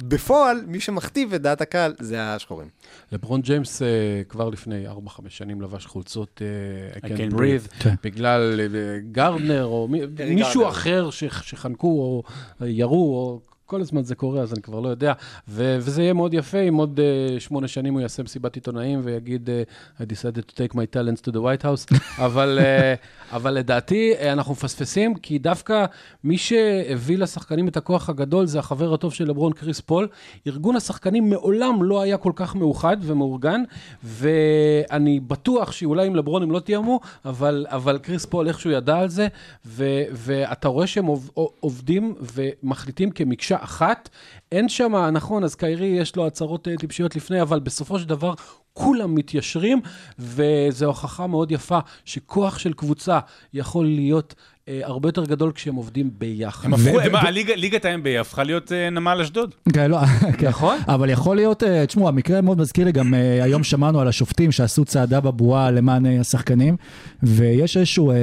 בפועל מי שמכתיב את דעת הקהל זה השחורים. לברון ג'יימס אה, כבר לפני 4-5 שנים לבש חולצות אה, I I can't can't breathe, כן. בגלל אה, גרדנר או מי- מישהו גרדנר. אחר ש- שחנקו או ירו, או כל הזמן זה קורה, אז אני כבר לא יודע. ו- וזה יהיה מאוד יפה אם עוד אה, שמונה שנים הוא יעשה מסיבת עיתונאים ויגיד, אה, I decided to take my talents to the White House, אבל, אה, אבל לדעתי אה, אנחנו מפספסים, כי דווקא מי שהביא לשחקנים את הכוח הגדול זה החבר הטוב של לברון קריס פול. ארגון השחקנים מעולם לא היה כל כך מאוחד ומאורגן, ואני בטוח שאולי עם לברון הם לא תיאמו, אבל, אבל קריס פול איכשהו ידע על זה, ו, ואתה רואה שהם עוב- עובדים ומחליטים כמקשה אחת. אין שם, נכון, אז קיירי יש לו הצהרות אה, טיפשיות לפני, אבל בסופו של דבר כולם מתיישרים, וזו הוכחה מאוד יפה שכוח של קבוצה יכול להיות הרבה יותר גדול כשהם עובדים ביחד. הם הפכו, ליגת ה-NBA הפכה להיות אה, נמל אשדוד. כן, לא, כן. נכון. אבל יכול להיות, אה, תשמעו, המקרה מאוד מזכיר לי, גם אה, היום שמענו על השופטים שעשו צעדה בבועה למען אה, השחקנים, ויש איזשהו אה,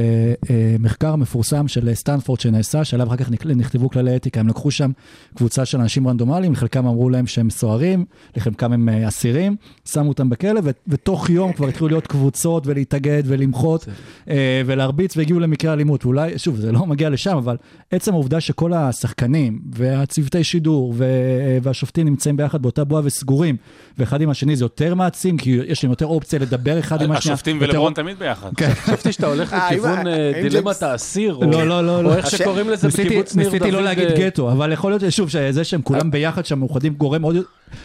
אה, מחקר מפורסם של אה, סטנפורד שנעשה, שעליו אחר כך נכתבו כללי אתיקה, הם לקחו שם קבוצה של אנשים רנדומליים, לחלקם אמרו להם שהם סוהרים, לחלקם הם אה, אסירים, שמו אותם בכלא, ותוך יום כבר התחילו להיות קבוצות ולהתאגד ולמחות אה, ולהרביץ והגיעו למקרה אלימות. ואולי, שוב, זה לא מגיע לשם, אבל עצם העובדה שכל השחקנים והצוותי שידור ו- והשופטים נמצאים ביחד באותה בועה וסגורים, ואחד עם השני זה יותר מעצים, כי יש להם יותר אופציה לדבר אחד עם השנייה. השופטים יותר- ולברון תמיד ביחד. כן. חשבתי שאתה הולך אה, לכיוון אה, דילמת האסיר, או- לא, לא, לא, לא. או איך שקוראים לזה בקיבוץ ניר דוד. ניסיתי לא להגיד אה, גטו, אבל יכול להיות שוב, שזה שהם כולם ביחד שם מאוחדים גורם עוד...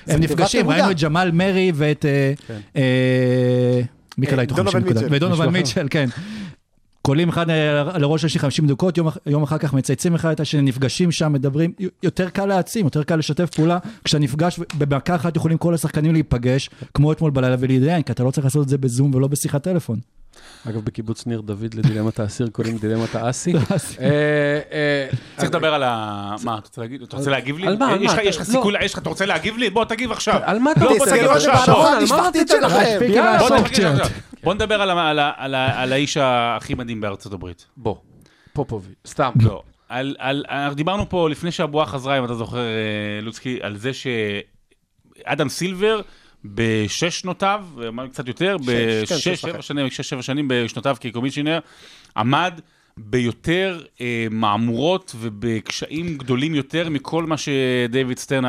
הם נפגשים, ראינו. את ג'מאל מרי ואת... מי קלע איתו דונובל 50 נקודות? מיטשל. ודונובל מיטשל, כן. קולים אחד לראש השני 50 דקות, יום, יום אחר כך מצייצים אחד את השני, נפגשים שם, מדברים, יותר קל להעצים, יותר קל לשתף פעולה, כשאתה נפגש, במכה אחת יכולים כל השחקנים להיפגש, כמו אתמול בלילה ולהתדיין, כי אתה לא צריך לעשות את זה בזום ולא בשיחת טלפון. אגב, בקיבוץ ניר דוד לדילמת האסיר קוראים דילמת האסי. אה, אה, צריך לדבר על ה... מה, אתה רוצה להגיד? אתה רוצה להגיב לי? על מה, יש? לך- לא. סיכוי, יש לך, אתה רוצה להגיב לי? בוא תגיב עכשיו. על מה אתה לא, רוצה? תסתכלו עכשיו. בוא. נדבר על האיש הכי מדהים בארצות הברית. בוא, פופובי, סתם. לא. על, על, אנחנו דיברנו פה לפני שהבועה חזרה, אם אתה זוכר, אה, לוצקי, על זה שאדם סילבר בשש שנותיו, קצת יותר, כן, בשש, שש שבע. שנים, שש, שבע שנים בשנותיו כקומישיונר, עמד ביותר אה, מהמורות ובקשיים גדולים יותר מכל מה שדייוויד סטרן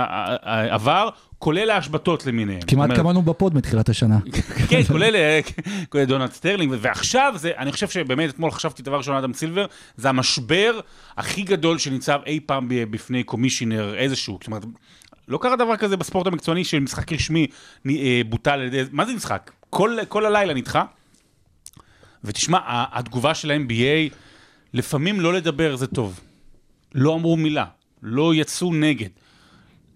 עבר, כולל ההשבתות למיניהם. זאת כמעט אומרת, כמונו ב pod מתחילת השנה. כן, כולל, אה, כולל דונלד סטרלינג, ועכשיו זה, אני חושב שבאמת, אתמול חשבתי דבר ראשון על אדם סילבר, זה המשבר הכי גדול שניצב אי פעם בפני commissioner איזשהו, זאת אומרת, לא קרה דבר כזה בספורט המקצועני של משחק רשמי אה, בוטל על ידי, מה זה משחק? כל, כל הלילה נדחה. ותשמע, התגובה של ה-NBA, לפעמים לא לדבר זה טוב. לא אמרו מילה, לא יצאו נגד.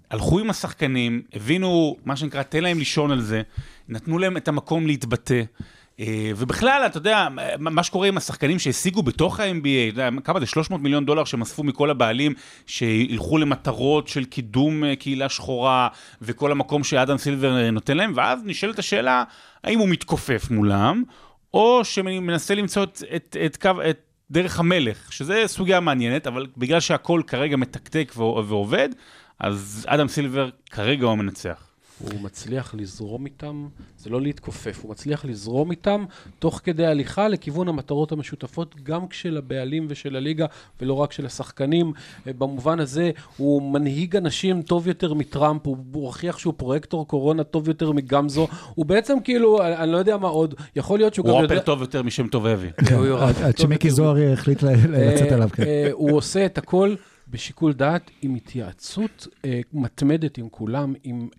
הלכו עם השחקנים, הבינו, מה שנקרא, תן להם לישון על זה, נתנו להם את המקום להתבטא. אה, ובכלל, אתה יודע, מה שקורה עם השחקנים שהשיגו בתוך ה-NBA, אתה יודע, כמה זה? 300 מיליון דולר שהם אספו מכל הבעלים, שילכו למטרות של קידום אה, קהילה שחורה, וכל המקום שאדם סילבר אה, נותן להם, ואז נשאלת השאלה, האם הוא מתכופף מולם, או שמנסה למצוא את, את, את קו... את דרך המלך, שזה סוגיה מעניינת, אבל בגלל שהכל כרגע מתקתק ועו- ועובד, אז אדם סילבר כרגע הוא המנצח. הוא מצליח לזרום איתם, זה לא להתכופף, הוא מצליח לזרום איתם תוך כדי הליכה לכיוון המטרות המשותפות, גם של הבעלים ושל הליגה, ולא רק של השחקנים. אה, במובן הזה, הוא מנהיג אנשים טוב יותר מטראמפ, הוא הוא הוכיח שהוא פרויקטור קורונה טוב יותר מגמזו, הוא בעצם כאילו, אני אני לא יודע מה עוד, יכול להיות שהוא הוא גם יודע... טוב יותר משם טוב אבי. כן, הוא. עד- שמיקי זוהר החליט לצאת אה, עליו, כן. אה, הוא עושה את הכל בשיקול דעת, עם התייעצות אה, מתמדת עם כולם, עם...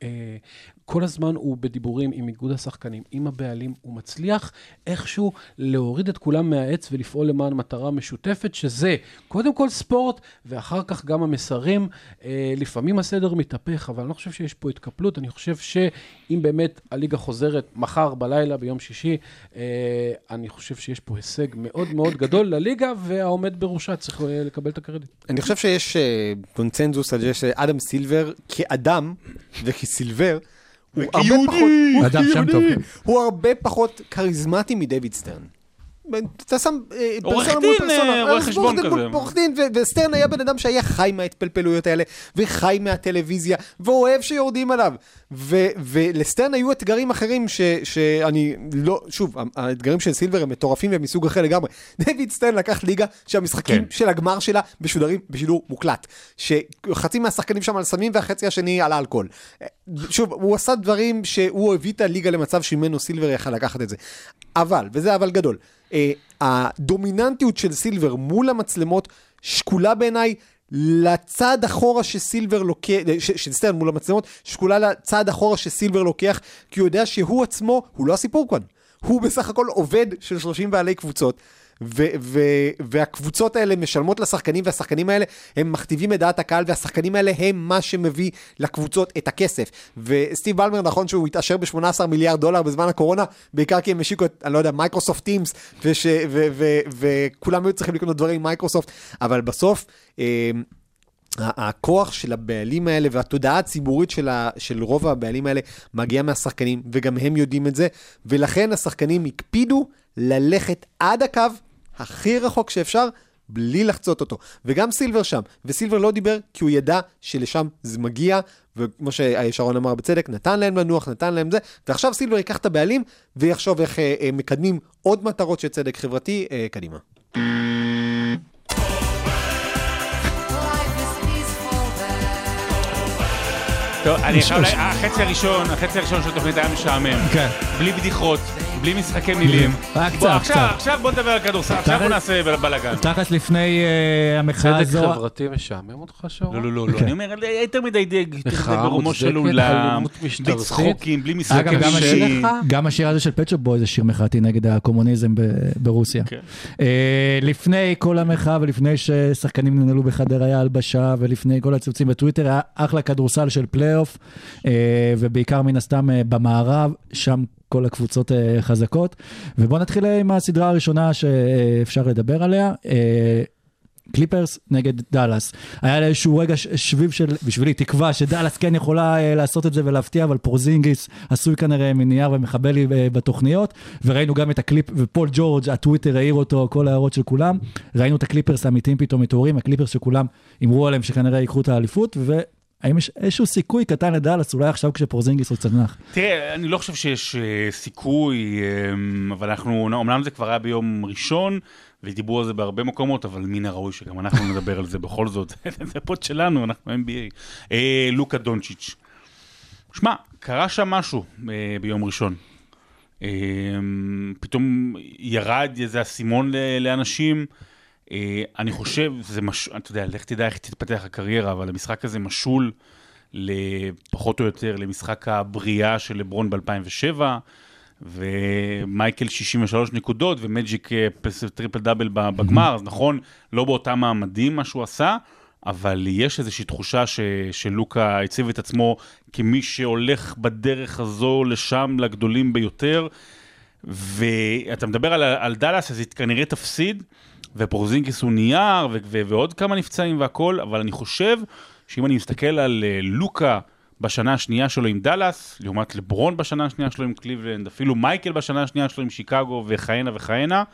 אה, כל הזמן הוא בדיבורים עם איגוד השחקנים, עם הבעלים, הוא מצליח איכשהו להוריד את כולם מהעץ ולפעול למען מטרה משותפת, שזה קודם כל ספורט, ואחר כך גם המסרים. אה, לפעמים הסדר מתהפך, אבל אני לא חושב שיש פה התקפלות, אני חושב שאם באמת הליגה חוזרת מחר בלילה, ביום שישי, אה, אני חושב שיש פה הישג מאוד מאוד גדול לליגה, והעומד בראשה צריך אה, לקבל את הקרדיט. אני חושב שיש אה, קונצנזוס על זה שאדם סילבר כאדם וכסילבר, הוא הרבה פחות... כריזמטי מדייוויד סטרן. אתה שם אה, עורך פרסונה דין, מול פרסונה. אה, רואה חשבון עורך דין כזה. עורך דין, וסטרן היה בן אדם שהיה חי מההתפלפלויות האלה, וחי מהטלוויזיה, ואוהב שיורדים עליו. ולסטרן היו אתגרים אחרים ש- שאני לא, שוב, האתגרים של סילבר הם מטורפים והם מסוג אחר לגמרי. דיוויד סטרן לקח ליגה שהמשחקים כן. של הגמר שלה משודרים בשידור מוקלט. שחצי מהשחקנים שם על סמים והחצי השני על אלכוהול. שוב, הוא עשה דברים שהוא הביא את הליגה למצב שממנו סילבר יכל לקחת את זה. אבל, וזה אבל גדול, אה, הדומיננטיות של סילבר מול המצלמות שקולה בעיניי לצד אחורה שסילבר לוקח, ש- של סטרן מול המצלמות, שקולה לצד אחורה שסילבר לוקח, כי הוא יודע שהוא עצמו, הוא לא הסיפור כאן. הוא בסך הכל עובד של 30 בעלי קבוצות. ו- ו- והקבוצות האלה משלמות לשחקנים, והשחקנים האלה הם מכתיבים את דעת הקהל, והשחקנים האלה הם מה שמביא לקבוצות את הכסף. וסטיב בלמר, נכון שהוא התעשר ב-18 מיליארד דולר בזמן הקורונה, בעיקר כי הם השיקו את, אני לא יודע, Microsoft Teams, וכולם היו צריכים לקנות דברים עם מייקרוסופט, אבל בסוף... אה, הכוח של הבעלים האלה והתודעה הציבורית של, ה, של רוב הבעלים האלה מגיעה מהשחקנים, וגם הם יודעים את זה, ולכן השחקנים הקפידו ללכת עד הקו הכי רחוק שאפשר, בלי לחצות אותו. וגם סילבר שם, וסילבר לא דיבר כי הוא ידע שלשם זה מגיע, וכמו ששרון אמר בצדק, נתן להם לנוח, נתן להם זה, ועכשיו סילבר ייקח את הבעלים ויחשוב איך אה, אה, מקדמים עוד מטרות של צדק חברתי אה, קדימה. טוב, אני חייב, החצי הראשון, החצי הראשון של התוכנית היה משעמם. כן. בלי בדיחות, בלי משחקי מילים. רק קצת, עכשיו, קצת. עכשיו בוא נדבר על כדורסל, עכשיו בוא נעשה בל- בלאגן. תכלס לפני אה, המחאה צדק הזו... חברתי משעמם אותך, שרון? לא, לא, לא, לא, כן. אני אומר, יותר מדי ברומו של עולם, בלי. צחוקים, בלי משחקי גם השיר, מילים. גם השיר הזה של Pet Shop Boys זה שיר מחאתי נגד הקומוניזם ברוסיה. כן. אה, לפני כל המחאה ולפני ששחקנים ננעלו בחדר ההלבשה ולפני כל הציוצים בטוויטר היה אחלה כדורסל של פלייאוף אה, ובעיקר מן הסתם במערב, שם כל הקבוצות אה, חזקות. ובואו נתחיל אה, עם הסדרה הראשונה שאפשר לדבר עליה. אה, קליפרס נגד דאלאס. היה לה איזשהו רגע שביב של, בשבילי, תקווה שדאלאס כן יכולה לעשות את זה ולהפתיע, אבל פורזינגיס עשוי כנראה מנייר ומחבל לי בתוכניות, וראינו גם את הקליפ, ופול ג'ורג', הטוויטר העיר אותו, כל ההערות של כולם. ראינו את הקליפרס האמיתיים פתאום מתעוררים, הקליפרס שכולם הימרו עליהם שכנראה ייקחו את האליפות, והאם יש איזשהו סיכוי קטן לדאלאס, אולי עכשיו כשפורזינגיס הוא צנח. תראה, אני לא חושב שיש אה, סיכוי, אה, אבל אנחנו, אומנם זה כבר היה ביום ראשון, ודיברו על זה בהרבה מקומות, אבל מן הראוי שגם אנחנו נדבר על זה בכל זאת. זה פוד שלנו, אנחנו NBA. אה, לוקה דונצ'יץ'. שמע, קרה שם משהו אה, ביום ראשון. אה, פתאום ירד איזה אסימון לאנשים. אה, אני חושב, זה מש... אתה יודע, לך תדע איך תתפתח הקריירה, אבל המשחק הזה משול לפחות או יותר למשחק הבריאה של לברון ב-2007, ומייקל 63 נקודות, ומג'יק אה, טריפל דאבל בגמר, אז נכון, לא באותם מעמדים מה שהוא עשה, אבל יש איזושהי תחושה ש... שלוקה הציב את עצמו כמי שהולך בדרך הזו לשם לגדולים ביותר. ואתה מדבר על, על דאלאס, אז היא כנראה תפסיד, ופורזינגיס הוא נייר, ו- ו- ועוד כמה נפצעים והכל, אבל אני חושב שאם אני מסתכל על אה, לוקה בשנה השנייה שלו עם דאלאס, לעומת לברון בשנה השנייה שלו עם קליבלנד, אפילו מייקל בשנה השנייה שלו עם שיקגו, וכהנה וכהנה,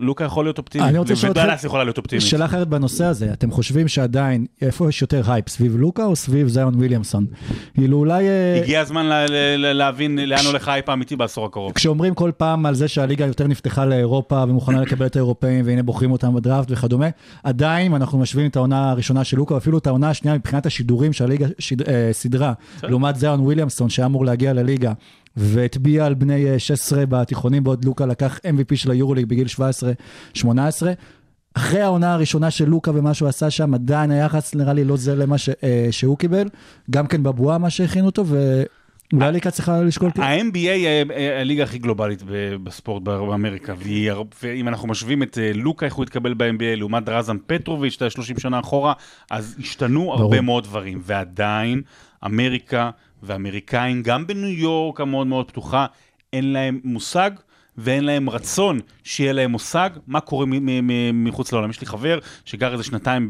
לוקה יכול להיות אופטימי, אני רוצה לשאול ודאלאס יכולה להיות אופטימית. שאלה אחרת בנושא הזה, אתם חושבים שעדיין, איפה יש יותר הייפ, סביב לוקה או סביב זיון וויליאמסון? כאילו אולי... אה, הגיע הזמן להבין לאן הולך האייפ האמיתי בעשור הקרוב. כשאומרים כל פעם על זה שהליגה יותר נפתחה לאירופה ומוכנה לקבל את האירופאים והנה בוחרים אותם בדראפט וכדומה, עדיין אנחנו משווים את העונה הראשונה של לוקה, ואפילו את העונה השנייה מבחינת השידורים שהליגה שיד, אה, סדרה, לעומת זיון וויליאמסון שהיה אמור להגיע לליגה. והטביע על בני אה, 16 בתיכונים, בעוד לוקה לקח MVP של היורוליג בגיל 17-18. אחרי העונה הראשונה של לוקה ומה שהוא עשה שם, עדיין היחס נראה לי לא זה למה ש, אה, שהוא קיבל, גם כן בבועה מה שהכינו אותו, ואולי ליגה צריכה לשקול... ה-NBA היא אה, הליגה הכי גלובלית בספורט באמריקה, ואם אנחנו משווים את אה, לוקה, איך הוא התקבל ב-NBA, לעומת דרזן פטרוביץ', אתה יודע, 30 שנה אחורה, אז השתנו הרבה מאוד דברים, ועדיין אמריקה ואמריקאים, גם בניו יורק המאוד מאוד פתוחה, אין להם מושג. ואין להם רצון שיהיה להם מושג מה קורה מחוץ לעולם. יש לי חבר שגר איזה שנתיים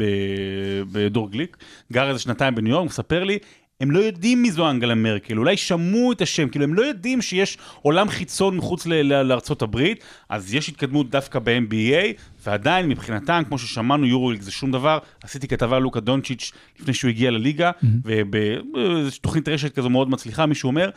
בדור גליק, גר איזה שנתיים בניו יורק, מספר לי, הם לא יודעים מי זו אנגלה מרקל, אולי שמעו את השם, כאילו הם לא יודעים שיש עולם חיצון מחוץ לארצות הברית, אז יש התקדמות דווקא ב-NBA, ועדיין מבחינתם, כמו ששמענו, יורוליג זה שום דבר. עשיתי כתבה על לוקה דונצ'יץ' לפני שהוא הגיע לליגה, ובאיזושהי תוכנית רשת כזו מאוד מצליחה, מישהו אומר,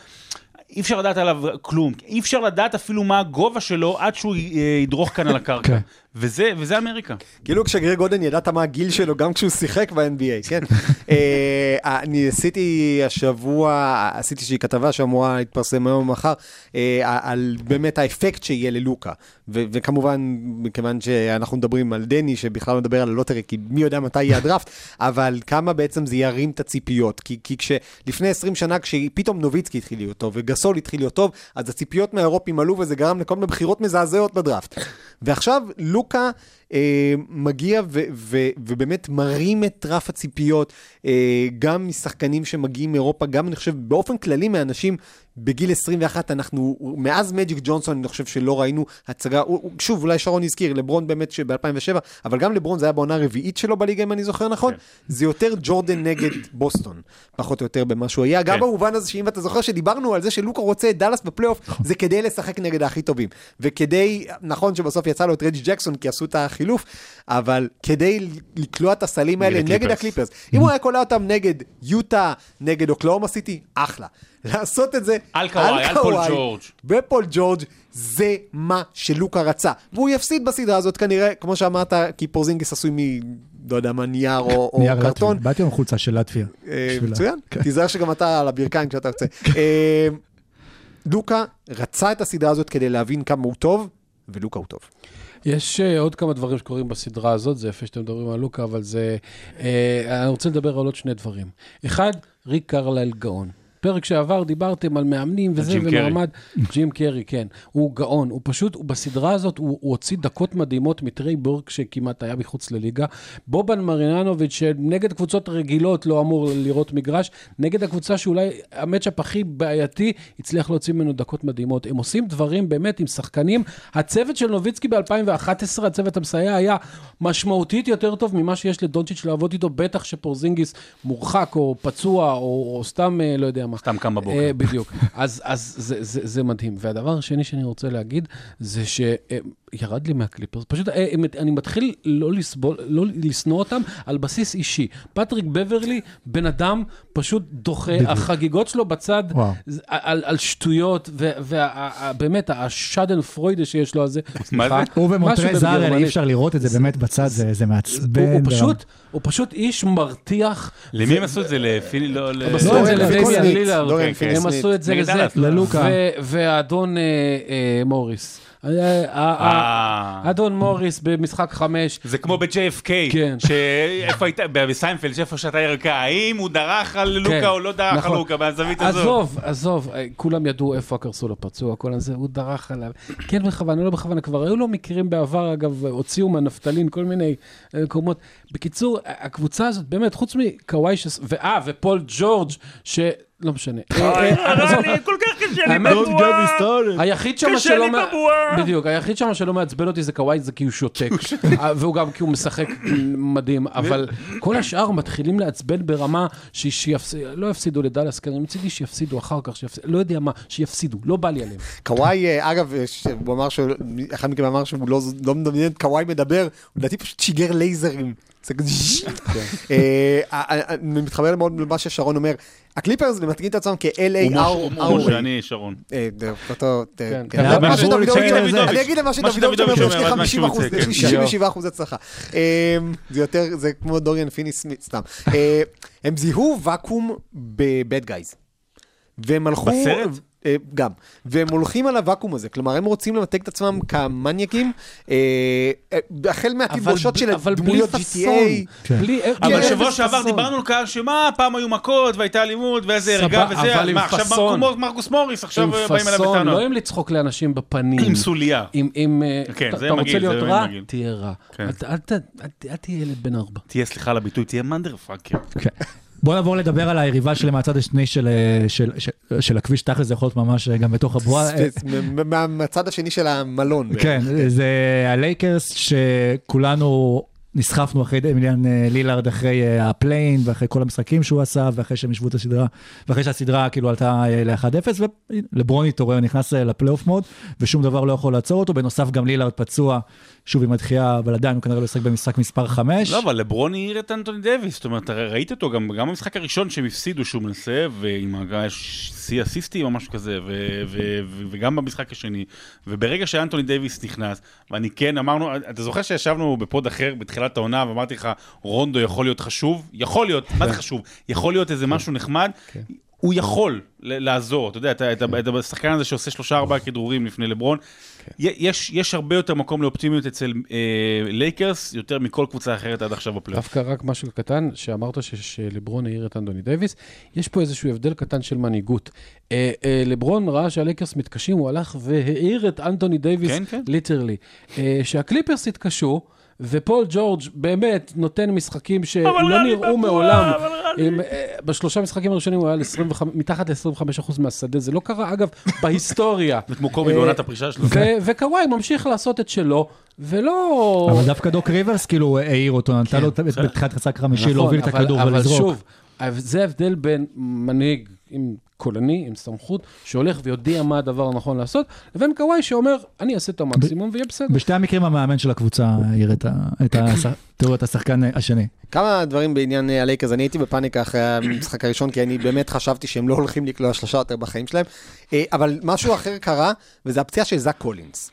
אי אפשר לדעת עליו כלום, אי אפשר לדעת אפילו מה הגובה שלו עד שהוא אה, ידרוך כאן על הקרקע. וזה, וזה אמריקה. כאילו כשגרג גודן ידעת מה הגיל שלו גם כשהוא שיחק ב-NBA, כן? אה, אני עשיתי השבוע, עשיתי איזושהי כתבה שאמורה להתפרסם היום או מחר, אה, על באמת האפקט שיהיה ללוקה. וכמובן, מכיוון שאנחנו מדברים על דני, שבכלל מדבר על הלוטרי, כי מי יודע מתי יהיה הדראפט, אבל כמה בעצם זה ירים את הציפיות. כי, כי כשלפני 20 שנה, כשפתאום נוביצקי התחיל להיות טוב וגסול התחיל להיות טוב, אז הציפיות מהאירופים עלו וזה גרם לכל מיני בחירות מזעזעות בדראפט. ועכשיו לוקה מגיע ו- ו- ובאמת מרים את רף הציפיות, אה, גם משחקנים שמגיעים מאירופה, גם אני חושב באופן כללי מאנשים בגיל 21, אנחנו, מאז מג'יק ג'ונסון אני חושב שלא ראינו הצגה, שוב אולי שרון הזכיר, לברון באמת שב-2007, אבל גם לברון זה היה בעונה הרביעית שלו בליגה אם אני זוכר נכון, זה יותר ג'ורדן נגד בוסטון, פחות או יותר במה שהוא היה, גם כן. במובן הזה שאם אתה זוכר שדיברנו על זה שלוקה רוצה את דאלאס בפלייאוף, זה כדי לשחק נגד הכי טובים, וכדי, נכון שבסוף יצא לו את רג'י ג'קסון כי עשו את החילוף, אבל כדי לקלוע את הסלים האלה נגד נגד הקליפרס. אם הוא היה קולע אותם נגד יוטה, נגד אוקלהומה סיטי, אחלה. לעשות את זה על קוואי, על פול ג'ורג'. ופול ג'ורג' זה מה שלוקה רצה. והוא יפסיד בסדרה הזאת כנראה, כמו שאמרת, כי פורזינגיס עשוי מ... לא יודע מה, נייר או, או נייר קרטון. לטביה. באתי עם חולצה של לטביה. אה. מצוין, כן. תיזהר שגם אתה על הברכיים כשאתה יוצא. אה, לוקה רצה את הסדרה הזאת כדי להבין כמה הוא טוב, ולוקה הוא טוב. יש uh, עוד כמה דברים שקורים בסדרה הזאת, זה יפה שאתם מדברים על לוקה, אבל זה... Uh, אני רוצה לדבר על עוד שני דברים. אחד, ריק קרליל גאון. פרק שעבר דיברתם על מאמנים וזה. ומעמד, ג'ים קרי, כן. הוא גאון, הוא פשוט, הוא בסדרה הזאת, הוא, הוא הוציא דקות מדהימות מטרי בורק שכמעט היה מחוץ לליגה. בובן מריננוביץ', שנגד קבוצות רגילות לא אמור לראות מגרש, נגד הקבוצה שאולי המצ'אפ הכי בעייתי, הצליח להוציא ממנו דקות מדהימות. הם עושים דברים באמת עם שחקנים. הצוות של נוביצקי ב-2011, הצוות המסייע, היה משמעותית יותר טוב ממה שיש לדונצ'יץ' לעבוד איתו, בטח שפורזינגיס מורחק או פצוע או, או סתם, אה, לא יודע מה. סתם קם בבוקר. אה, בדיוק. אז, אז זה, זה, זה מדהים. והדבר השני שאני רוצה להגיד, זה שירד לי מהקליפרס. פשוט אה, אני מתחיל לא לסבול, לא לשנוא אותם על בסיס אישי. פטריק בברלי, בן אדם פשוט דוחה, החגיגות שלו בצד, על, על שטויות, ובאמת, השאדן פרוידה שיש לו על זה. מה סליחה, זה? הוא הראל, אי. אפשר לראות את זה באמת בצד, זה מעצבן. הוא. פשוט, הוא פשוט איש מרתיח. למי הם עשו את זה? לפיני? לא... ל- הם עשו את זה כן, הם. עשו את זה לזה. ללוקה. ו- והאדון אה, אה, מוריס. אה, אה, אה. אדון מוריס במשחק חמש, זה כמו ב-JFK, כן. שאיפה היית, בסיינפלד, שאיפה שאתה ירקה, האם הוא דרך על לוקה כן, או לא דרך על נכון. לוקה, מהזווית הזו. עזוב, אה, כולם ידעו איפה הקרסול הפצוע, כל הזה, הוא דרך עליו. כן בכוונה, לא בכוונה, כבר היו לו מקרים בעבר, אגב, הוציאו מהנפטלין כל מיני מקומות. בקיצור, הקבוצה הזאת, באמת, חוץ מקוואי. ואה, ופול ג'ורג', ש... לא משנה. אה, אה, עזוב. כל כך קשה לי האמת, בבועה. היחיד שם קשה שלא... לי מע- בבועה. בדיוק, היחיד שם שלא מעצבן אותי זה קוואי, זה כי הוא שותק. אה, והוא גם כי הוא משחק מדהים, אבל כל השאר מתחילים לעצבן ברמה ש- שיפס- לא יפסידו לדאלאס, כי מצידי שיפסידו אחר כך, לא יודע מה, שיפסידו, לא בא לי עליהם. קוואי, אה, אגב, אה, ש- הוא אמר שהוא, אחד מכם אמר שהוא לא לא מדמיין את קוואי מדבר, לדעתי פשוט שיגר לייזרים. אה, אה, אה, אני מתחבר מאוד למה ששרון אומר. הקליפרס מתקנים את עצמם כ-LA הוא כמו שאני, שרון. אה, אותו, כן. כן. יצא, אני אגיד למה מה שדוד אומר, יש לי עד מה 50 שהוא אחוז, יצא, יש לי כן. 67 אחוז הצלחה. אה, זה יותר, זה כמו דוריאן פיני סמית, סתם. אה, הם זיהו ואקום בבד גייז. והם הלכו... בסרט? אה, גם. והם הולכים על הוואקום הזה, כלומר הם רוצים למתג את עצמם כמניאקים, אה, אה, החל מהתלבושות של דמויות פאסון. GTA. כן. בלי- אבל כן, שבוע שעבר פאסון. דיברנו על כך שמה, פעם היו מכות והייתה אלימות ואיזה סבבה, וזה, עם מה עכשיו פאסון. מרקו- מרקוס מוריס, עכשיו עם באים אליו פאסון, בטענות. לא עם לצחוק לאנשים בפנים. עם סוליה. עם, עם, כן, אתה- רוצה להיות רע. תהיה רע. כן. אל תהיה ילד בן ארבע. תהיה, סליחה על הביטוי, תהיה motherfucker. בוא נעבור לדבר על היריבה שלי מהצד השני של, אה, של, של, של הכביש, תכל'ס זה יכול להיות ממש אה, גם בתוך הבועה. אה, מהצד השני של המלון. כן, זה הלייקרס שכולנו נסחפנו אחרי דמיאן אה, לילארד, אחרי אה, ה play-in ואחרי כל המשחקים שהוא עשה, ואחרי שהם השוו את הסדרה, ואחרי שהסדרה כאילו עלתה אה, ל-1-0, ולברון התעורר, נכנס ל playoff mode, ושום דבר לא יכול לעצור אותו. בנוסף, גם לילארד פצוע, שוב עם הדחייה, אבל עדיין הוא כנראה לא ישחק במשחק מספר 5. לא, אבל לברון העיר את אנטוני דייוויס, זאת אומרת, ראית אותו גם, גם במשחק הראשון שהם הפסידו שהוא מנסה, ועם שיא אסיסטים או משהו כזה, ו- ו- ו- וגם במשחק השני, וברגע שאנטוני דייוויס נכנס, ואני כן, אמרנו, אתה זוכר שישבנו בפוד אחר בתחילת העונה, ואמרתי לך, רונדו יכול להיות חשוב? יכול להיות, מה זה חשוב? יכול להיות איזה משהו נחמד? הוא יכול לעזור, אתה יודע, אתה- אתה אתה השחקן הזה שעושה שלושה ארבעה כדרורים לפני לברון. יש, יש הרבה יותר מקום לאופטימיות אצל אה, לייקרס, יותר מכל קבוצה אחרת עד עכשיו בפלייאוף. דווקא רק משהו קטן, שאמרת ש- שלברון העיר את אנטוני דייוויס, יש פה איזשהו הבדל קטן של מנהיגות. אה, אה, לברון ראה שהלייקרס מתקשים, הוא הלך והעיר את אנטוני דייוויס, כן, כן. literally. אה, שהקליפרס התקשו, ופול ג'ורג' באמת נותן משחקים שלא נראו מעולם. עם, אה, בשלושה משחקים הראשונים הוא היה על 25, מתחת ל-25% מהשדה, זה לא קרה, אגב, בהיסטוריה. זה כמו קובי אה, בעונת הפרישה שלו. וקוואי ממשיך לעשות את שלו, ולא... אבל דווקא דוק ריברס כאילו העיר אותו, נתן לו את-. בתחילת החמישי נכון, להוביל את אבל- הכדור אבל ולזרוק. שוב, זה ההבדל בין מנהיג עם קולני, עם סמכות, שהולך ויודע מה הדבר הנכון לעשות, לבין קוואי שאומר, אני אעשה את המקסימום ויהיה בסדר. בשתי המקרים המאמן של הקבוצה העיר את תראו את השחקן השני. כמה דברים בעניין אה, הלייקרס, אני הייתי בפאניקה אחרי המשחק הראשון, כי אני באמת חשבתי שהם לא הולכים לקלוע שלושה יותר בחיים שלהם, אה, אבל משהו אחר קרה, וזה הפציעה של זאק קולינס.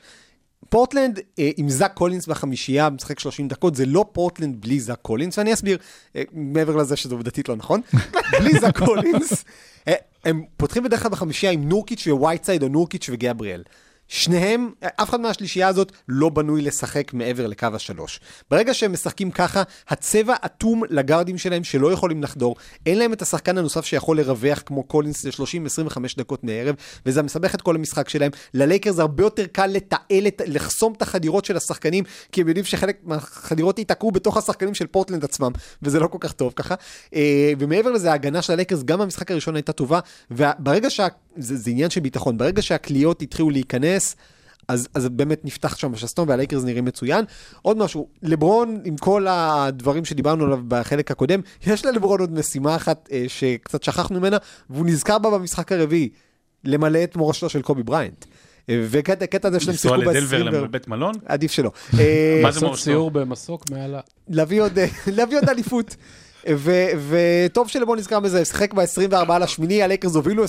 פורטלנד אה, עם זאק קולינס בחמישייה, משחק 30 דקות, זה לא פורטלנד בלי זאק קולינס, ואני אסביר, אה, מעבר לזה שזה עובדתית לא נכון, בלי זאק קולינס, אה, הם פותחים בדרך כלל בחמישייה עם נורקיץ' ווייטסייד או נורקיץ' וגבריאל. שניהם, אף אחד מהשלישייה הזאת לא בנוי לשחק מעבר לקו השלוש. ברגע שהם משחקים ככה, הצבע אטום לגארדים שלהם שלא יכולים לחדור, אין להם את השחקן הנוסף שיכול לרווח כמו קולינס ל-30-25 דקות מערב, וזה מסבך את כל המשחק שלהם. ללייקרס הרבה יותר קל לתעל, לחסום את החדירות של השחקנים, כי הם יודעים שחלק מהחדירות ייתקעו בתוך השחקנים של פורטלנד עצמם, וזה לא כל כך טוב ככה. אה, ומעבר לזה, ההגנה של הלייקרס גם במשחק הראשון הייתה טובה, וברגע שה... זה, זה עניין של ביטחון, ברגע שהקליעות התחילו להיכנס, אז, אז באמת נפתח שם השסתום והלייקרס נראים מצוין. עוד משהו, לברון, עם כל הדברים שדיברנו עליו בחלק הקודם, יש ללברון עוד משימה אחת אה, שקצת שכחנו ממנה, והוא נזכר בה במשחק הרביעי, למלא את מורשתו של קובי בריינט. אה, וקטע הזה שלהם לנסוע שיחקו לדלבר ב-20... לבית מלון? עדיף שלא. אה, מה זה לעשות מורשתו? סיור במסוק מעל ה... להביא עוד, להביא עוד אליפות. וטוב שלבוא נזכר בזה, שיחק ב-24 לשמיני, הלייקרס הובילו 24-8,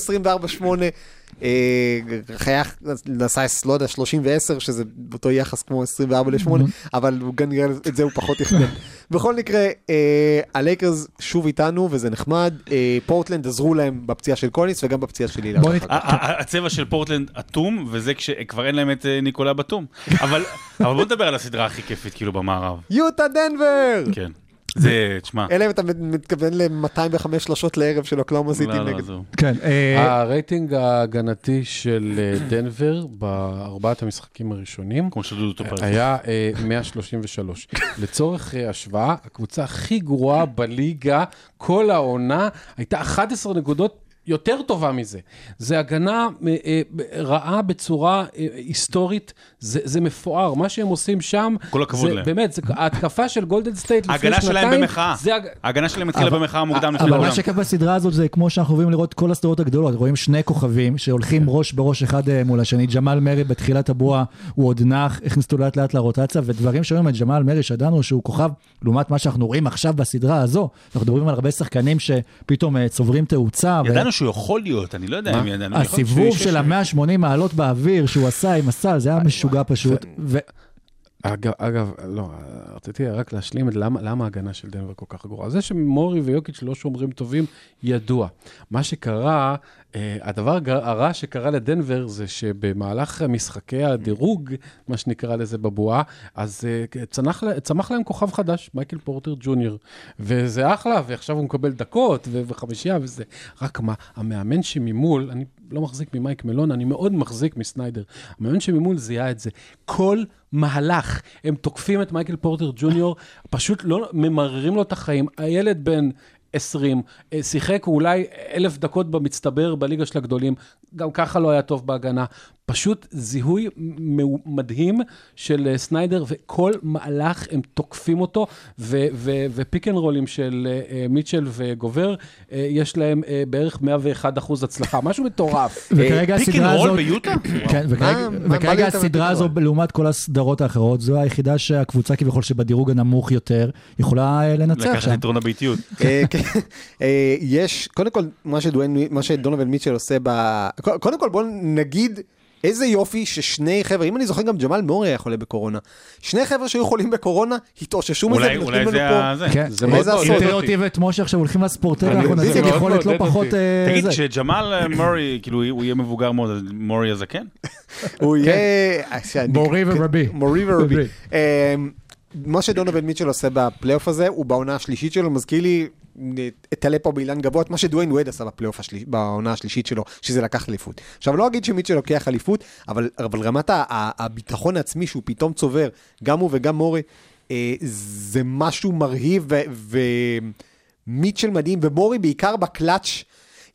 אה, חייך, נסע, לא יודע, 30 ו-10, שזה באותו יחס כמו 24 ל-8, אבל הוא כנראה את זה הוא פחות תכנן. בכל מקרה, אה, הלייקרס שוב איתנו, וזה נחמד, אה, פורטלנד עזרו להם בפציעה של קוליס וגם בפציעה של הילה. הצבע של פורטלנד אטום, וזה כשכבר אין להם את ניקולה בתום. אבל אבל בוא נדבר על הסדרה הכי כיפית כאילו במערב. יוטה דנבר! כן. זה, תשמע. אלא אם אתה מתכוון ל-205 שלושות לערב של אוקלאומה סיטי לא, לא, נגד. כן, אה, הרייטינג ההגנתי של אה, דנבר בארבעת המשחקים הראשונים כמו שדודו טופר. היה אה, 133. לצורך אה, השוואה, הקבוצה הכי גרועה בליגה כל העונה הייתה 11 נקודות. יותר טובה מזה. זה הגנה אה, אה, רעה בצורה אה, היסטורית, זה, זה מפואר. מה שהם עושים שם, כל הכבוד זה, להם. באמת, זה, ההתקפה של גולדן סטייט לפני שנתיים, ההגנה שלהם במחאה. זה הג... ההגנה שלהם התחילה אבל- במחאה מוקדם לפני אבל העולם. מה שכיף בסדרה הזאת זה כמו שאנחנו אוהבים לראות כל הסדרות הגדולות, רואים שני כוכבים שהולכים ראש בראש אחד מול השני, ג'מאל מרי בתחילת הבועה הוא עוד נח, הכניס אותו לאט לאט לרוטציה, ודברים שאומרים את ג'מאל מרי שידענו שהוא כוכב, לעומת מה שאנחנו רואים עכשיו בסדרה הזו, אנחנו מדברים על הרבה שחקנים שפתאום צוברים תאוצה. ידענו שהוא יכול להיות, אני לא יודע אם ידענו. הסיבוב של ה-180 מעלות באוויר שהוא עשה עם הסל, זה היה משוגע פשוט. אגב, אגב, לא, רציתי רק להשלים את למה, למה ההגנה של דנבר כל כך גרועה. זה שמורי ויוקיץ' לא שומרים טובים, ידוע. מה שקרה, הדבר הג- הרע שקרה לדנבר זה שבמהלך משחקי הדירוג, מה שנקרא לזה בבועה, אז אה, צנח, צמח להם כוכב חדש, מייקל פורטר ג'וניור. וזה אחלה, ועכשיו הוא מקבל דקות וחמישייה וזה. רק מה, המאמן שממול, אני לא מחזיק ממייק מלון, אני מאוד מחזיק מסניידר. המאמן שממול זיהה את זה. כל מהלך, הם תוקפים את מייקל פורטר ג'וניור, פשוט לא ממררים לו את החיים. הילד בן 20, אה, שיחק אולי אלף דקות במצטבר בליגה של הגדולים, גם ככה לא היה טוב בהגנה. פשוט זיהוי מדהים של אה, סניידר, וכל מהלך הם תוקפים אותו, ו- ו- ו pick and roll ים של אה, אה, מיטשל וגובר, יש להם בערך 101 אחוז הצלחה, משהו מטורף. וכרגע pick and הסדרה roll הזאת... ביוטה? כן, וכרגע- הסדרה הזו? לעומת כל הסדרות האחרות, זו היחידה שהקבוצה כביכול שבדירוג הנמוך יותר, יכולה לנצח לקחת שם. יתרון הביתיות. כן. יש, קודם כל, מה שדונובן מיטשל עושה ב... קודם כל בואו נגיד איזה יופי ששני חבר'ה, אם אני זוכר גם ג'מאל מורי היה חולה בקורונה. שני חבר'ה שהיו חולים בקורונה, התאוששו מזה אולי ונותנים אולי לנו זה פה. ה... זה. כן, זה מאוד תראה אותי. אותי ואת משה עכשיו הולכים לספורטק, אני- אנחנו מאוד יכולת לא פחות... אה, תגיד, זה. כשג'מאל אה, מורי, כאילו הוא יהיה מבוגר מאוד, אז מורי הזקן? הוא יהיה... אה, שאני- מורי ורבי. מורי ורבי. רבי. מה שדונובל מיטשל עושה בפלייאוף הזה, הוא בעונה השלישית שלו, מזכיר לי, אתלה פה באילן גבוה, את מה שדוויין וייד עשה בפלייאוף השליש, בעונה השלישית שלו, שזה לקח אליפות. עכשיו, לא אגיד שמיטשל לוקח אליפות, אבל, אבל רמת הביטחון העצמי שהוא פתאום צובר, גם הוא וגם מורי, אה, זה משהו מרהיב, ומיטשל מדהים, ומורי בעיקר בקלאץ'.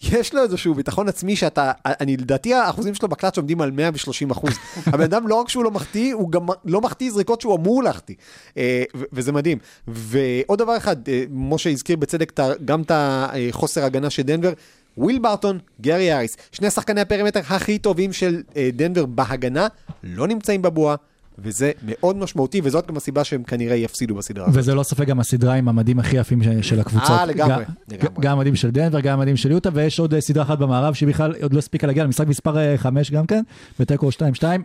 יש לו איזשהו ביטחון עצמי שאתה, אני לדעתי האחוזים שלו בקלאץ' עומדים על 130 אחוז. הבן אדם לא רק שהוא לא מחטיא, הוא גם לא מחטיא זריקות שהוא אמור להחטיא. אה, וזה מדהים. ועוד דבר אחד, אה, משה הזכיר בצדק גם את החוסר הגנה של דנבר. וויל ברטון, גרי האריס, שני שחקני הפרימטר הכי טובים של אה, דנבר בהגנה, לא נמצאים בבועה. וזה מאוד משמעותי, וזאת גם הסיבה שהם כנראה יפסידו בסדרה הזאת. וזה לא ספק גם הסדרה עם המדים הכי יפים ש- של הקבוצות. אה, לגמרי, גם- לגמרי. גם המדים של דנבר, גם המדים של יוטה, ויש עוד אה, סדרה אחת במערב שהיא בכלל עוד לא הספיקה להגיע למשחק מספר 5 גם כן, בתיקו 2-2,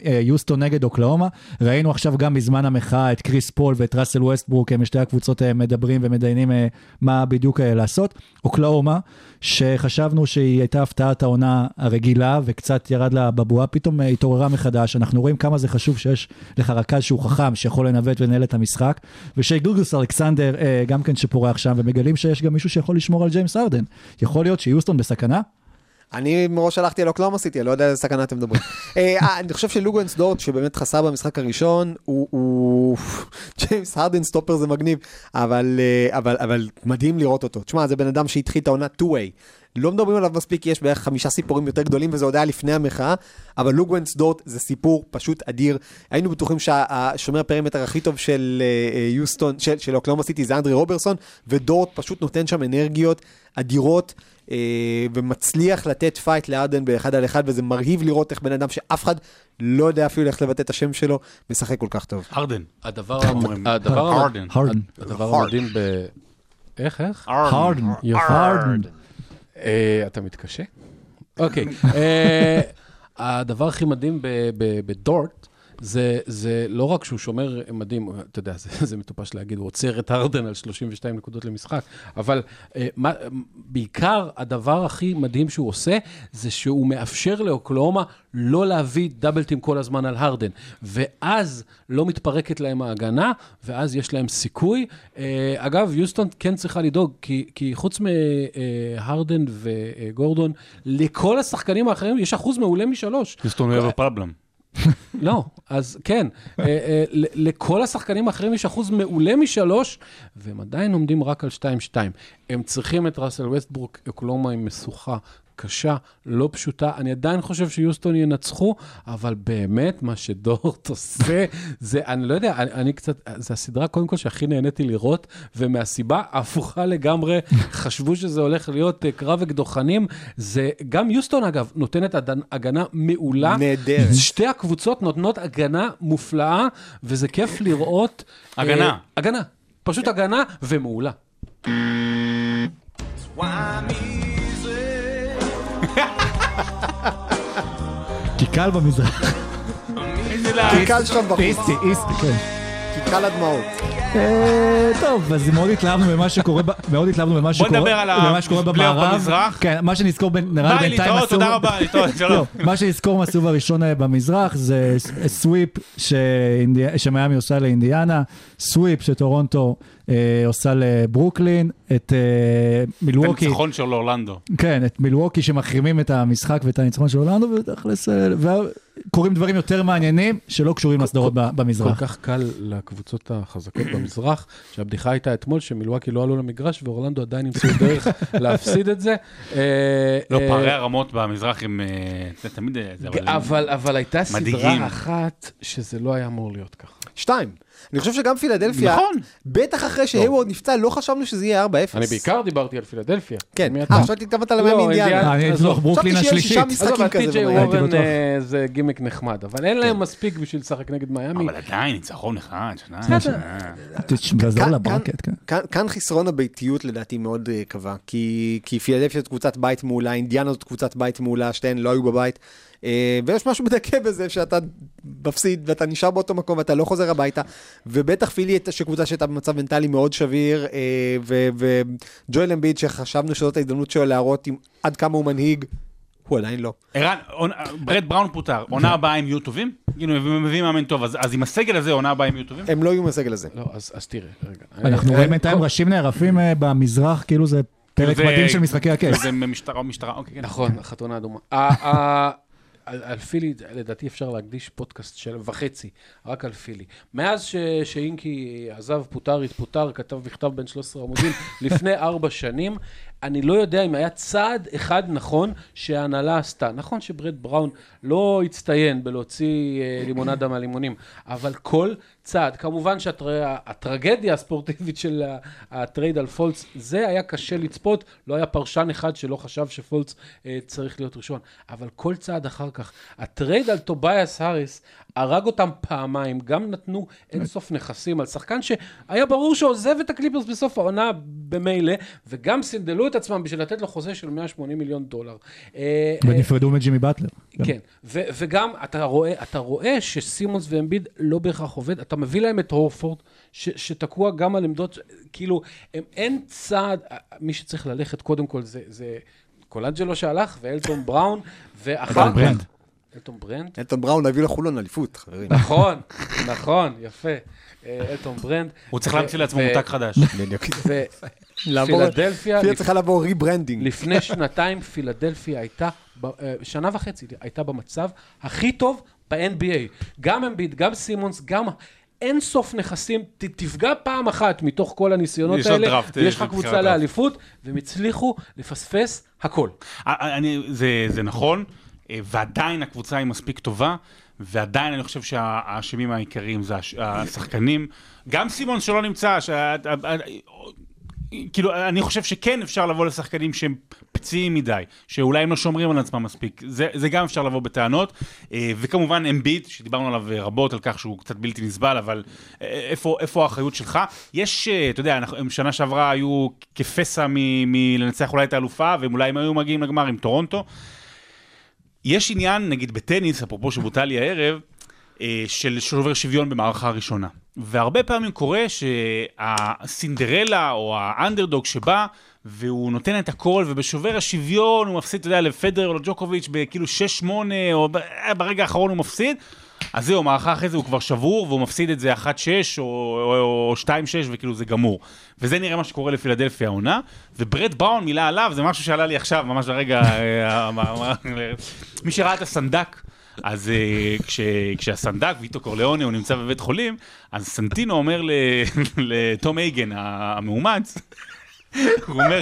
אה, יוסטון נגד אוקלהומה. ראינו עכשיו גם בזמן המחאה את קריס פול ואת ראסל ווסטברוק, הם שתי הקבוצות אה, מדברים ומדיינים אה, מה בדיוק אה, לעשות. אוקלהומה, שחשבנו שהיא הייתה הפתעת העונה הרגילה וקצת ירד לה בבועה, פתאום אה, התעוררה מחדש. אנחנו רואים כמה זה חשוב שיש לך רכז שהוא חכם, שיכול לנווט ולנהל את המשחק, ושיי גילג'וס אלכסנדר אה, גם כן שפורח שם, ומגלים שיש גם מישהו שיכול לשמור על ג'יימס ארדן. יכול להיות שיוסטון בסכנה? אני מראש הלכתי על אוקלהומה סיטי, אני לא יודע איזה סכנה אתם מדברים. אה, אה, אני חושב שלוגנץ דורט, שבאמת חסר במשחק הראשון, הוא-. ג'יימס הרדן סטופר זה מגניב, אבל, אה, אבל, מדהים לראות אותו. תשמע, זה בן אדם שהתחיל את העונה two-way. לא מדברים עליו מספיק, כי יש בערך חמישה סיפורים יותר גדולים, וזה עוד היה לפני המחאה, אבל לוגנץ דורט זה סיפור פשוט אדיר. היינו בטוחים שהשומר פרימטר הכי טוב של אה, יוסטון, של, של אוקלהומה סיטי זה אנדרי רוברסון, ודורט פשוט נותן שם אנרגיות אדירות. אה, ומצליח לתת fight לארדן באחד על אחד, וזה מרהיב לראות איך בן אדם שאף אחד לא יודע אפילו איך לבטא את השם שלו, משחק כל כך טוב. ארדן. הדבר המדהים ב... איך, איך? הרדן. יופי. הרדן. אה, אתה מתקשה? אוקיי. אה, הדבר הכי מדהים בדורט, זה, זה לא רק שהוא שומר מדהים, אתה יודע, זה, זה מטופש להגיד, הוא עוצר את הרדן על 32 נקודות למשחק, אבל אה, מה, בעיקר הדבר הכי מדהים שהוא עושה, זה שהוא מאפשר לאוקלאומה לא להביא דאבלטים כל הזמן על הרדן, ואז לא מתפרקת להם ההגנה, ואז יש להם סיכוי. אה, אגב, יוסטון כן צריכה לדאוג, כי, כי חוץ מהרדן וגורדון, לכל השחקנים האחרים יש אחוז מעולה משלוש. יוסטון אוהב פרבלם. לא, אז כן, אה, אה, לכל השחקנים האחרים יש אחוז מעולה משלוש, והם עדיין עומדים רק על 2-2. הם צריכים את ראסל ווסטברוק, אוקלומה עם משוכה קשה, לא פשוטה. אני עדיין חושב שיוסטון ינצחו, אבל באמת, מה שדורט עושה, זה, אני לא יודע, אני, אני קצת, זה הסדרה קודם כל שהכי נהניתי לראות, ומהסיבה ההפוכה לגמרי, חשבו שזה הולך להיות אה, קרב אקדוחנים. זה, גם יוסטון, אגב, נותנת הגנ- הגנה מעולה. נהדרת. שתי הקבוצות נותנות הגנה מופלאה, וזה כיף לראות... הגנה. אה, הגנה. פשוט הגנה ומעולה. כי קל במזרח. כי קל שם בחוץ, איסטי, איסטי, כן. כי קל הדמעות. אה, טוב, אז מאוד התלהבנו במה שקורה, מאוד התלהבנו במה שקורה, נדבר על במה שקורה הפלייאוף במערב. במזרח. כן, מה שנזכור, בין- נראה לי ביי, בינתיים להתראות, תודה רבה, להתראות, שלום. לא, מה שנזכור מהסיבוב הראשון אה, במזרח זה ס- סוויפ שמיאמי עושה לאינדיאנה, סוויפ שטורונטו אה, עושה לברוקלין, את אה, מילווקי, בניצחון של אורלנדו. כן, את מילווקי שמחרימים את המשחק ואת הניצחון של אורלנדו, ותכלס, אה, וקורים דברים יותר מעניינים שלא קשורים לסדרות ב- כל במזרח. כך קל לקבוצות החזקות במזרח, שהבדיחה הייתה אתמול שמילואקי לא עלו למגרש ואורלנדו עדיין ימצאו דרך להפסיד את זה. אה, לא, אה, פערי הרמות במזרח הם... אה, זה תמיד... אה, זה, אבל- הייתה. סדרה אחת שזה לא היה אמור להיות ככה. שתיים. אני חושב שגם פילדלפיה, נכון. בטח אחרי שהיוורד נפצע, לא חשבנו שזה יהיה 4-0. אני בעיקר דיברתי על פילדלפיה. כן? אה, עכשיו התכוונת על לא, מיאמי אינדיאנה. אני. אצלוח ברוקלין השלישית. עזוב, טי.ג'יי. וורן. אה, זה גימיק נחמד, אבל אין להם מספיק בשביל לשחק נגד מיאמי. אבל עדיין, ניצחון אחד, שניים. כאן- כן. כאן, חסרון הביתיות לדעתי מאוד uh, קבע, כי, פילדלפיה זאת קבוצת בית מעולה, אינדיאנה זאת קבוצת בית מעולה, שתיהן לא היו בבית, ויש משהו מדכא בזה שאתה מפסיד ואתה נשאר באותו מקום ואתה לא חוזר הביתה, ובטח פילי הייתה שקבוצה שהייתה במצב מנטלי מאוד שביר, uh, וג'ואל אמביד שחשבנו שזאת ההזדמנות שלו להראות עם, עד כמה הוא מנהיג, הוא עדיין לא. ערן, ברד בראון פוטר, עונה הבאה הם יהיו טובים? כאילו, הם מביאים מאמן טוב, אז אז עם הסגל הזה, עונה הבאה הם יהיו טובים? הם לא יהיו מהסגל הזה. לא, אז אז תראה, רגע. אנחנו אה, רואים אה, בינתיים ראשים נערפים אה, במזרח, כאילו זה פרק מדהים של משחקי הכס. זה משטרה, משטרה, אוקיי, כן. נכון, חתונה אדומה. על על פילי, לדעתי אפשר להקדיש פודקאסט של וחצי, רק על פילי. מאז ש- שאינקי עזב, פוטר, התפוטר, כתב מכתב בין 13 עמודים לפני ארבע שנים, אני לא יודע אם היה צעד אחד נכון שההנהלה עשתה. נכון שברד בראון לא הצטיין בלהוציא אה, לימונדה מהלימונים, אבל כל צעד, כמובן שהטרגדיה הספורטיבית של הטרייד על פולץ, זה היה קשה לצפות, לא היה פרשן אחד שלא חשב שפולץ אה, צריך להיות ראשון, אבל כל צעד אחר כך, הטרייד על טוביאס האריס הרג אותם פעמיים, גם נתנו אינסוף נכסים על שחקן שהיה ברור שעוזב את הקליפרס בסוף העונה במילא, וגם סנדלו את עצמם בשביל לתת לו חוזה של 180 מיליון דולר. אה, אה, ונפרדו מג'ימי באטלר. כן, ו- וגם אתה רואה, אתה רואה שסימונס ואמביד לא בהכרח עובד, אתה מביא להם את הורפורד, ש- שתקוע גם על עמדות, כאילו, הם, אין צעד, מי שצריך ללכת קודם כל זה, זה קולנג'לו שהלך, ואלטון בראון, ואחריו אלטון ברנד. אלטון ברנד? אלטון בראון הביא לחולון אליפות, חברים. נכון, נכון, יפה. אה, אלטון ברנד. הוא צריך להמציא לעצמו מותג חדש. בדיוק. לעבור- ופילדלפיה, פילי צריכה לעבור rebranding. לפני שנתיים פילדלפיה הייתה, אה, שנה וחצי הייתה במצב הכי טוב ב-NBA. גם אמביד, גם סימונס, גם אין סוף נכסים, ת, תפגע פעם אחת מתוך כל הניסיונות האלה, דראפט, ויש יש לך קבוצה. לאליפות, והם הצליחו לפספס הכל. אני, זה, זה נכון, אה, ועדיין הקבוצה היא מספיק טובה, ועדיין אני חושב שהאשמים העיקריים זה הש- השחקנים. גם סימון שלא נמצא, שה- כאילו, אני חושב שכן אפשר לבוא לשחקנים שהם פציעים מדי, שאולי הם לא שומרים על עצמם מספיק. זה, זה גם אפשר לבוא בטענות. אה, וכמובן אמביט, שדיברנו עליו רבות, על כך שהוא קצת בלתי נסבל, אבל אה, איפה, איפה האחריות שלך? יש, אה, אתה יודע, הם שנה שעברה היו כפסע מלנצח אולי את האלופה, והם אולי הם היו מגיעים לגמר עם טורונטו. יש עניין, נגיד בטניס, אפרופו שבוטל לי הערב, של שובר שוויון במערכה הראשונה. והרבה פעמים קורה שהסינדרלה או האנדרדוג שבא והוא נותן את הכל ובשובר השוויון הוא מפסיד, אתה יודע, לפדר או לג'וקוביץ' בכאילו 6-8 או אה, ברגע האחרון הוא מפסיד. אז זהו, מערכה אחרי זה הוא כבר שבור והוא מפסיד את זה 1-6 או, או, או 2-6 וכאילו זה גמור. וזה נראה מה שקורה לפילדלפיה העונה. וברד בראון, מילה עליו, זה משהו שעלה לי עכשיו, ממש לרגע, אה, מי שראה את הסנדק. אז אה, כש, כשהסנדק, ויטו קורליאונה, הוא נמצא בבית חולים, אז סנטינו אומר לתום הייגן, המאומץ, הוא אומר,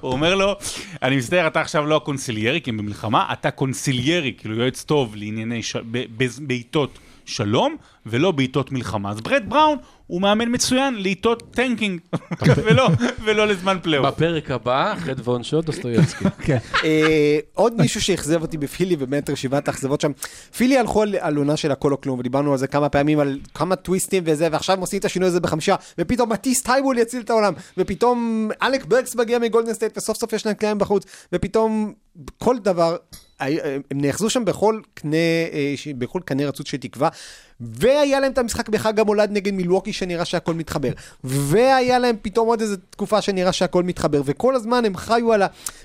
הוא אומר לו, אני מצטער, אתה עכשיו לא ה consigliere, כי הם במלחמה, אתה consigliere, כאילו יועץ טוב לענייני, ש... בעיתות שלום, ולא בעיתות מלחמה. אז ברד בראון הוא מאמן מצוין לעיתות tanking, ולא, ולא לזמן פלייאוף. בפרק הבא, חטא ועונשו, דוסטויבסקי. כן. אה, עוד מישהו שאכזב אותי בפילי, ובאמת רשימת האכזבות שם. פילי הלכו על- עונה של הכל או כלום, ודיברנו על זה כמה פעמים, על כמה טוויסטים וזה, ועכשיו עושים את השינוי הזה בחמישה, ופתאום מתיס ת'ייבול יציל את העולם, ופתאום אלק ברקס מגיע מגולדן סטייט, וסוף סוף יש להם קלעים בחוץ, ופתאום כל דבר, הם נאחזו שם בכל קנה, אה, בכל קנה רצוץ של תקווה, והיה להם את המשחק בחג המולד נגד מילווקי שנראה שהכל מתחבר, והיה להם פתאום עוד איזה תקופה שנראה שהכל מתחבר, וכל הזמן הם חיו על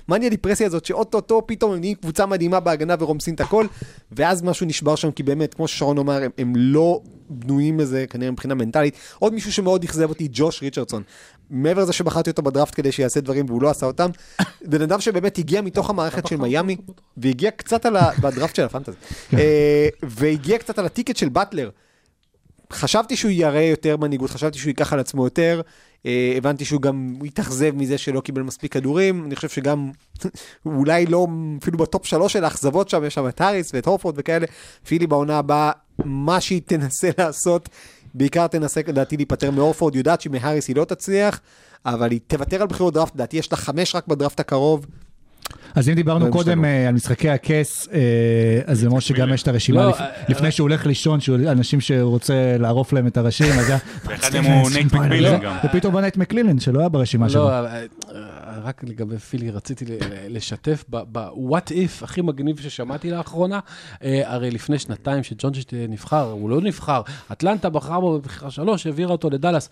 המאניה דיפרסיה הזאת, שאו-טו-טו פתאום הם נהיים קבוצה מדהימה בהגנה ורומסים את הכל, ואז משהו נשבר שם, כי באמת, כמו ששרון אומר, הם, הם לא בנויים לזה כנראה מבחינה מנטלית. עוד מישהו שמאוד אכזב אותי, ג'וש ריצ'רדסון. מעבר לזה שבחרתי אותו בדראפט כדי שיעשה דברים והוא לא עשה אותם, בן אדם שבאמת הגיע מתוך המערכת של מיאמי, והגיע קצת על ה... בדראפט של הפנטזי, אה, והגיע קצת על הטיקט של באטלר. חשבתי שהוא יראה יותר מנהיגות, חשבתי שהוא ייקח על עצמו יותר, אה, הבנתי שהוא גם התאכזב מזה שלא קיבל מספיק כדורים, אני חושב שגם אולי לא אפילו בטופ שלוש של האכזבות שם, יש שם את האריס ואת הורפורד וכאלה, פילי בעונה הבאה, מה שהיא תנסה לעשות, בעיקר תנסה לדעתי להיפטר מהורפורד, יודעת שמהאריס היא לא תצליח, אבל היא תוותר על בחירות דראפט, לדעתי יש לה חמש רק בדראפט הקרוב, אז אם דיברנו קודם. אה, על משחקי הכס, אה, אז למשה גם יש את הרשימה לא, אה, לפני שהוא הולך לישון, שהוא אנשים שרוצה לערוף להם את הראשים, אז היה... ואחד מהם הוא נייט מקמילן גם. ופתאום בא נייט מקמילן, שלא היה ברשימה שלו. רק לגבי פילי, רציתי לשתף ב-what if הכי מגניב ששמעתי לאחרונה. אה, הרי לפני שנתיים שדונצ'יץ' נבחר, הוא לא נבחר, אטלנטה בחרה בו בבחירה שלוש, העבירה אותו לדאלאס.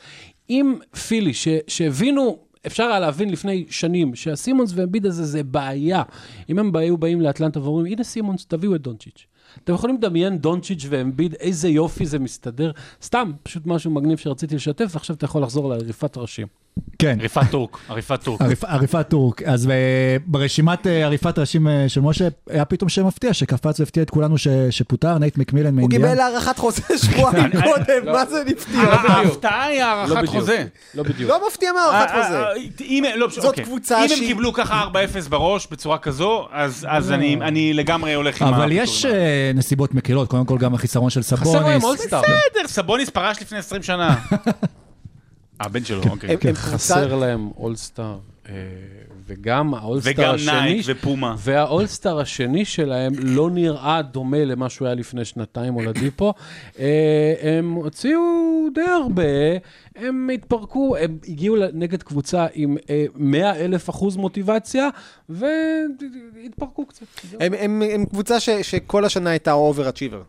אם פילי, שהבינו... אפשר היה להבין לפני שנים שהסימונס ואמביד הזה זה בעיה. אם הם היו באים לאטלנטה ואומרים, הנה סימונס, תביאו את דונצ'יץ'. אתם יכולים לדמיין דונצ'יץ' ואמביד, איזה יופי זה מסתדר. סתם, פשוט משהו מגניב שרציתי לשתף, ועכשיו אתה יכול לחזור לעריפת ראשים. כן. עריפת טורק, עריפת טורק. עריפ- עריפת טורק. אז אה, ברשימת אה, עריפת ראשים אה, של משה, היה פתאום שם מפתיע, שקפץ והפתיע את כולנו ש- שפוטר, נייט מקמילן הוא מאינדיאנה. קיבל הארכת חוזה שבועיים קודם, מה זה נפתיע? ההפתעה היא לא הארכת. חוזה. לא בדיוק. לא מפתיע מהארכת חוזה. לא, זאת אוקיי. קבוצה אם הם שהיא- קיבלו ככה 4-0 בראש בצורה כזו, אז אני לגמרי הולך עם אבל יש נסיבות מקלות, קודם כל גם החיסרון של חסר להם סבוניס. אולסטאר. בסדר, סבוניס פרש לפני 20 שנה. הבן שלו, אוקיי. הם- הם חסר להם אולסטאר, אה, וגם האולסטאר וגם השני, נייק ופומה. והאולסטאר השני שלהם לא נראה דומה למה שהוא היה לפני שנתיים אולדיפו. אה, הם הוציאו די הרבה, הם התפרקו, הם הגיעו נגד קבוצה עם אה, 100 אלף אחוז מוטיבציה, והתפרקו קצת. הם, הם, הם קבוצה ש, שכל השנה הייתה אובר-אצ'יבר.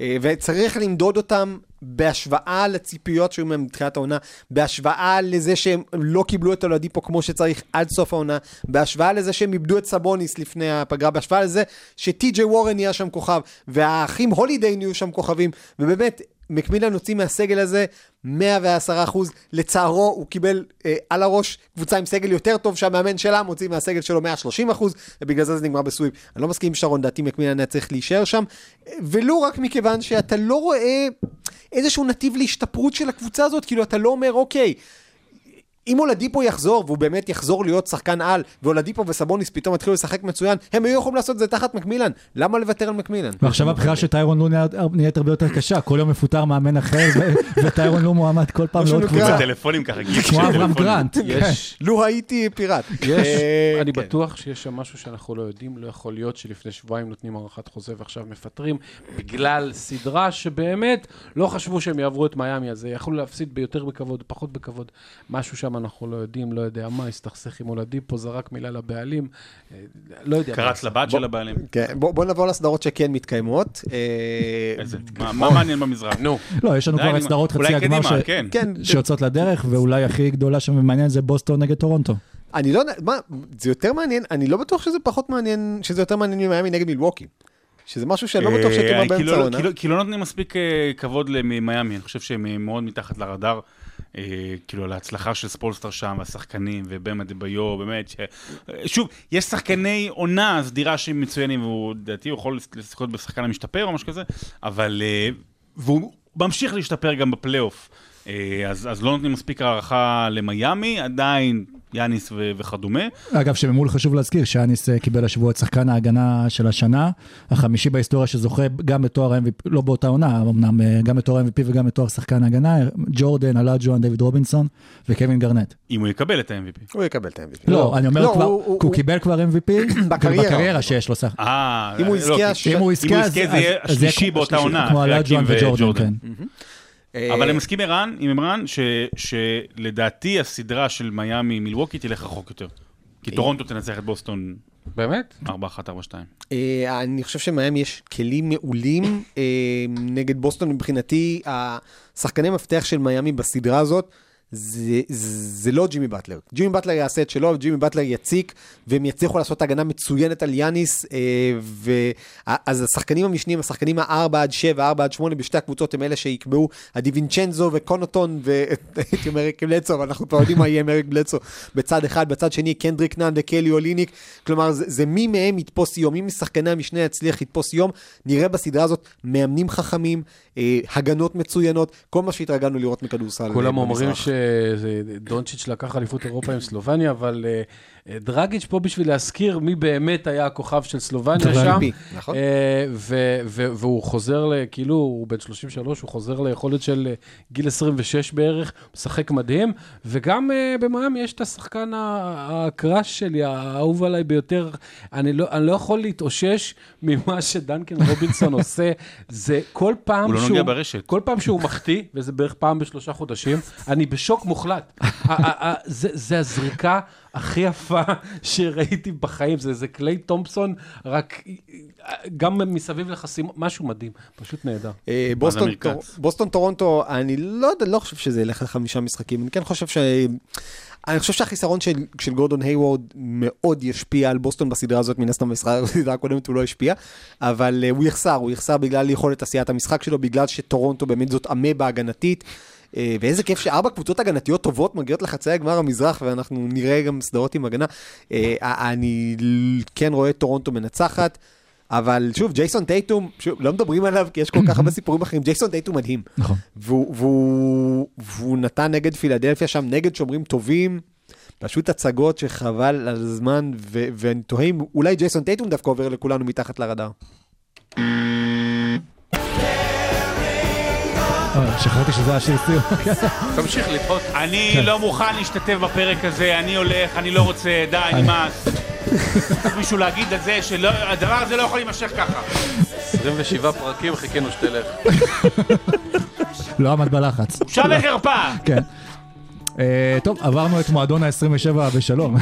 וצריך למדוד אותם בהשוואה לציפיות שהיו מהם מתחילת העונה, בהשוואה לזה שהם לא קיבלו את הולדיפו כמו שצריך עד סוף העונה, בהשוואה לזה שהם איבדו את סבוניס לפני הפגרה, בהשוואה לזה שטי.ג'יי וורן נהיה שם כוכב, והאחים הולידיי נהיו שם כוכבים, ובאמת, מקמילן הוציא מהסגל הזה 110 אחוז, לצערו הוא קיבל אה, על הראש קבוצה עם סגל יותר טוב שהמאמן שלה מוציא מהסגל שלו 130 אחוז, ובגלל זה זה נגמר בסוויפ. אני לא מסכים עם שרון, דעתי מקמילן היה צריך להישאר שם, ולו רק מכיוון שאתה לא רואה איזשהו נתיב להשתפרות של הקבוצה הזאת, כאילו אתה לא אומר אוקיי. אם אולדיפו יחזור, והוא באמת יחזור להיות שחקן על, ואולדיפו וסבוניס פתאום יתחילו לשחק מצוין, הם היו יכולים לעשות את זה תחת מקמילן. למה לוותר על מקמילן? ועכשיו הבחירה של טיירון לו נהיית- הרבה יותר קשה, כל יום מפוטר מאמן אחר, וטיירון לו מועמד כל פעם מה לעוד קבוצה. טלפונים ככה, כמו אברהם. גרנט. יש, לו הייתי פיראט. יש, אה, אני כן. בטוח שיש שם משהו שאנחנו לא יודעים, לא יכול להיות שלפני שבועיים נותנים הארכת חוזה ועכשיו מפטרים, בגלל סדרה שבאמת לא חשבו שהם יעברו את מיאמי, אז יכלו להפסיד ביותר בכבוד, פחות בכבוד. משהו שם אנחנו לא יודעים, לא יודע מה, הסתכסך עם אולדיפו, זרק מילה לבעלים, אה, לא יודע. קרץ. לבת של הבעלים. כן, בוא, בוא נעבור לסדרות שכן מתקיימות. אה, איזה, מה- מעניין במזרח? נו, לא, יש לנו כבר סדרות חצי הגמר כן. כן, שיוצאות לדרך, ואולי הכי גדולה שמעניין זה בוסטון נגד טורונטו. אני לא יודע, מה, זה יותר מעניין, אני לא בטוח שזה פחות מעניין, שזה יותר מעניין ממיאמי נגד מילווקי. שזה משהו שאני לא בטוח אה, כי באמצע לא- העונה. כי לא- כי לא נותנים מספיק כבוד למיאמי, אני חושב שהם מאוד מתחת לרדאר. אה, כאילו, על ההצלחה של ספולסטרה שם, והשחקנים, ובאם אדבאיו, באמת, ש... שוב, יש שחקני עונה סדירה שהם מצוינים, והוא, לדעתי, יכול לזכות בשחקן המשתפר או משהו כזה, אבל... אה, והוא ממשיך להשתפר גם בפלייאוף. אה, אז, אז לא נותנים מספיק הערכה למיאמי, עדיין יאניס ו- וכדומה. אגב, שממול חשוב להזכיר שיאניס אה, קיבל השבוע את שחקן ההגנה של השנה, החמישי בהיסטוריה שזוכה גם בתואר ה-MVP, לא באותה עונה, אמנם אה, גם בתואר ה-MVP וגם בתואר שחקן ההגנה, ג'ורדן, אלאג'ואן, דיוויד רובינסון וקווין גארנט. אם הוא יקבל את ה-MVP. הוא יקבל את ה-MVP. לא, אני אומר לא, כבר, הוא- הוא הוא- קיבל כבר MVP, בקריירה. בקריירה שיש לו סך. אה, אם הוא לא, יזכה, אז- יזכה זה יהיה השלישי כמו- באותה עונה, כמו אלאג'ואן וג'ורדן, כן. אבל אני מסכים ערן, עם ערן, שלדעתי הסדרה של מיאמי מילווקי תלך רחוק יותר. כי טורונטו תנצח את בוסטון באמת? 4-1, 4-2. אה, אני חושב שמהם יש כלים מעולים אה, נגד בוסטון מבחינתי, השחקני מפתח של מיאמי בסדרה הזאת. זה, זה לא ג'ימי באטלר. ג'ימי באטלר יעשה את שלו, וג'ימי באטלר יציק, והם יצליחו לעשות הגנה מצוינת על יאניס, אה, ו... אז השחקנים המשניים, השחקנים ה-4 עד 7, 4 עד 8 בשתי הקבוצות הם אלה שיקבעו, הדיווינצ'נזו וקונוטון, והייתי אומר אריק בלצו, אבל אנחנו כבר יודעים מה יהיה עם אריק בלצו בצד אחד, בצד שני קנדריק נאן וקלי אוליניק, כלומר זה, זה מי מהם יתפוס יום, מי משחקני המשנה יצליח לתפוס יום, נראה בסדרה הזאת מאמנים חכמים, הגנות מצוינות, כל מה שהתרגלנו לראות מכדורסל. כולם אה, אומרים. שדונצ'יץ' לקח אליפות אירופה עם סלובניה, אבל אה, אה, דרגיץ' פה בשביל להזכיר מי באמת היה הכוכב של סלובניה שם. נכון. אה, והוא חוזר, כאילו, הוא בן 33, הוא חוזר ליכולת של אה, גיל 26 בערך, משחק מדהים, וגם אה, במיאמי יש את השחקן הקראש שלי, האהוב עליי ביותר. אני לא, אני לא יכול להתאושש ממה שדנקן רובינסון עושה. זה כל פעם הוא לא שהוא... נוגע ברשת. כל פעם שהוא מחטיא, וזה בערך פעם בשלושה חודשים, אני בשוק מוחלט. זה הזריקה הכי יפה שראיתי בחיים, זה זה קליי תומפסון, רק גם מסביב לחסימות, משהו מדהים, פשוט נהדר. אה, בוסטון, המרכז? טור, בוסטון טורונטו, אני לא יודע, לא חושב שזה ילך לחמישה משחקים, אני כן חושב ש... אני חושב שהחיסרון של, של גורדון היוורד מאוד ישפיע על בוסטון בסדרה הזאת, מן הסתם בסדרה הקודמת הוא לא השפיע, אבל אה, הוא יחסר, הוא יחסר בגלל יכולת עשיית המשחק שלו, בגלל שטורונטו באמת זאת אמבה הגנתית. אה, ואיזה כיף שארבע קבוצות הגנתיות טובות מגיעות לחצי הגמר המזרח, ואנחנו נראה גם סדרות עם הגנה. אה, אני ל- כן רואה את טורונטו מנצחת. אבל שוב, ג'ייסון טייטום, שוב, לא מדברים עליו כי יש כל כך הרבה סיפורים אחרים, ג'ייסון טייטום מדהים. נכון. והוא, והוא, והוא נתן נגד פילדלפיה שם, נגד שומרים טובים, פשוט הצגות שחבל על הזמן, ו- ואני תוהה אם אולי ג'ייסון טייטום דווקא עובר לכולנו מתחת לרדאר. שכחתי שזה השיר סיום. תמשיך לתהות. אני כן. לא מוכן להשתתף בפרק הזה, אני הולך, אני לא רוצה, די, נמאס. צריך מישהו להגיד את זה, שהדבר הזה לא יכול להימשך ככה. 27 פרקים, חיכינו שתלך. לא עמד בלחץ. בושה וחרפה! כן. אה, טוב, עברנו את מועדון ה-27 בשלום.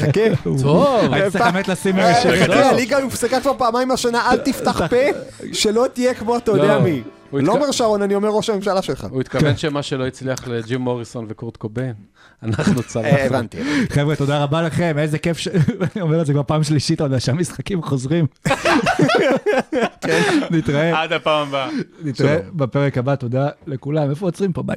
חכה. טוב. הייתי צריך באמת לשים אה, שיר. חכה, הליגה הופסקה כבר פעמיים השנה, אל תפתח פה, שלא תהיה כמו אתה יודע לא, מי. לא אומר שרון, אני אומר ראש הממשלה שלך. הוא התכוון שמה שלא הצליח לג'ים מוריסון וקורט קוביין, אנחנו אה, צלחנו. הבנתי. חבר'ה, תודה רבה לכם, איזה כיף ש... אני אומר את זה כבר פעם שלישית, עוד שהמשחקים חוזרים. נתראה, עד הפעם הבאה. נתראה בפרק הבא, תודה לכולם. איפה עוצרים פה? ביי.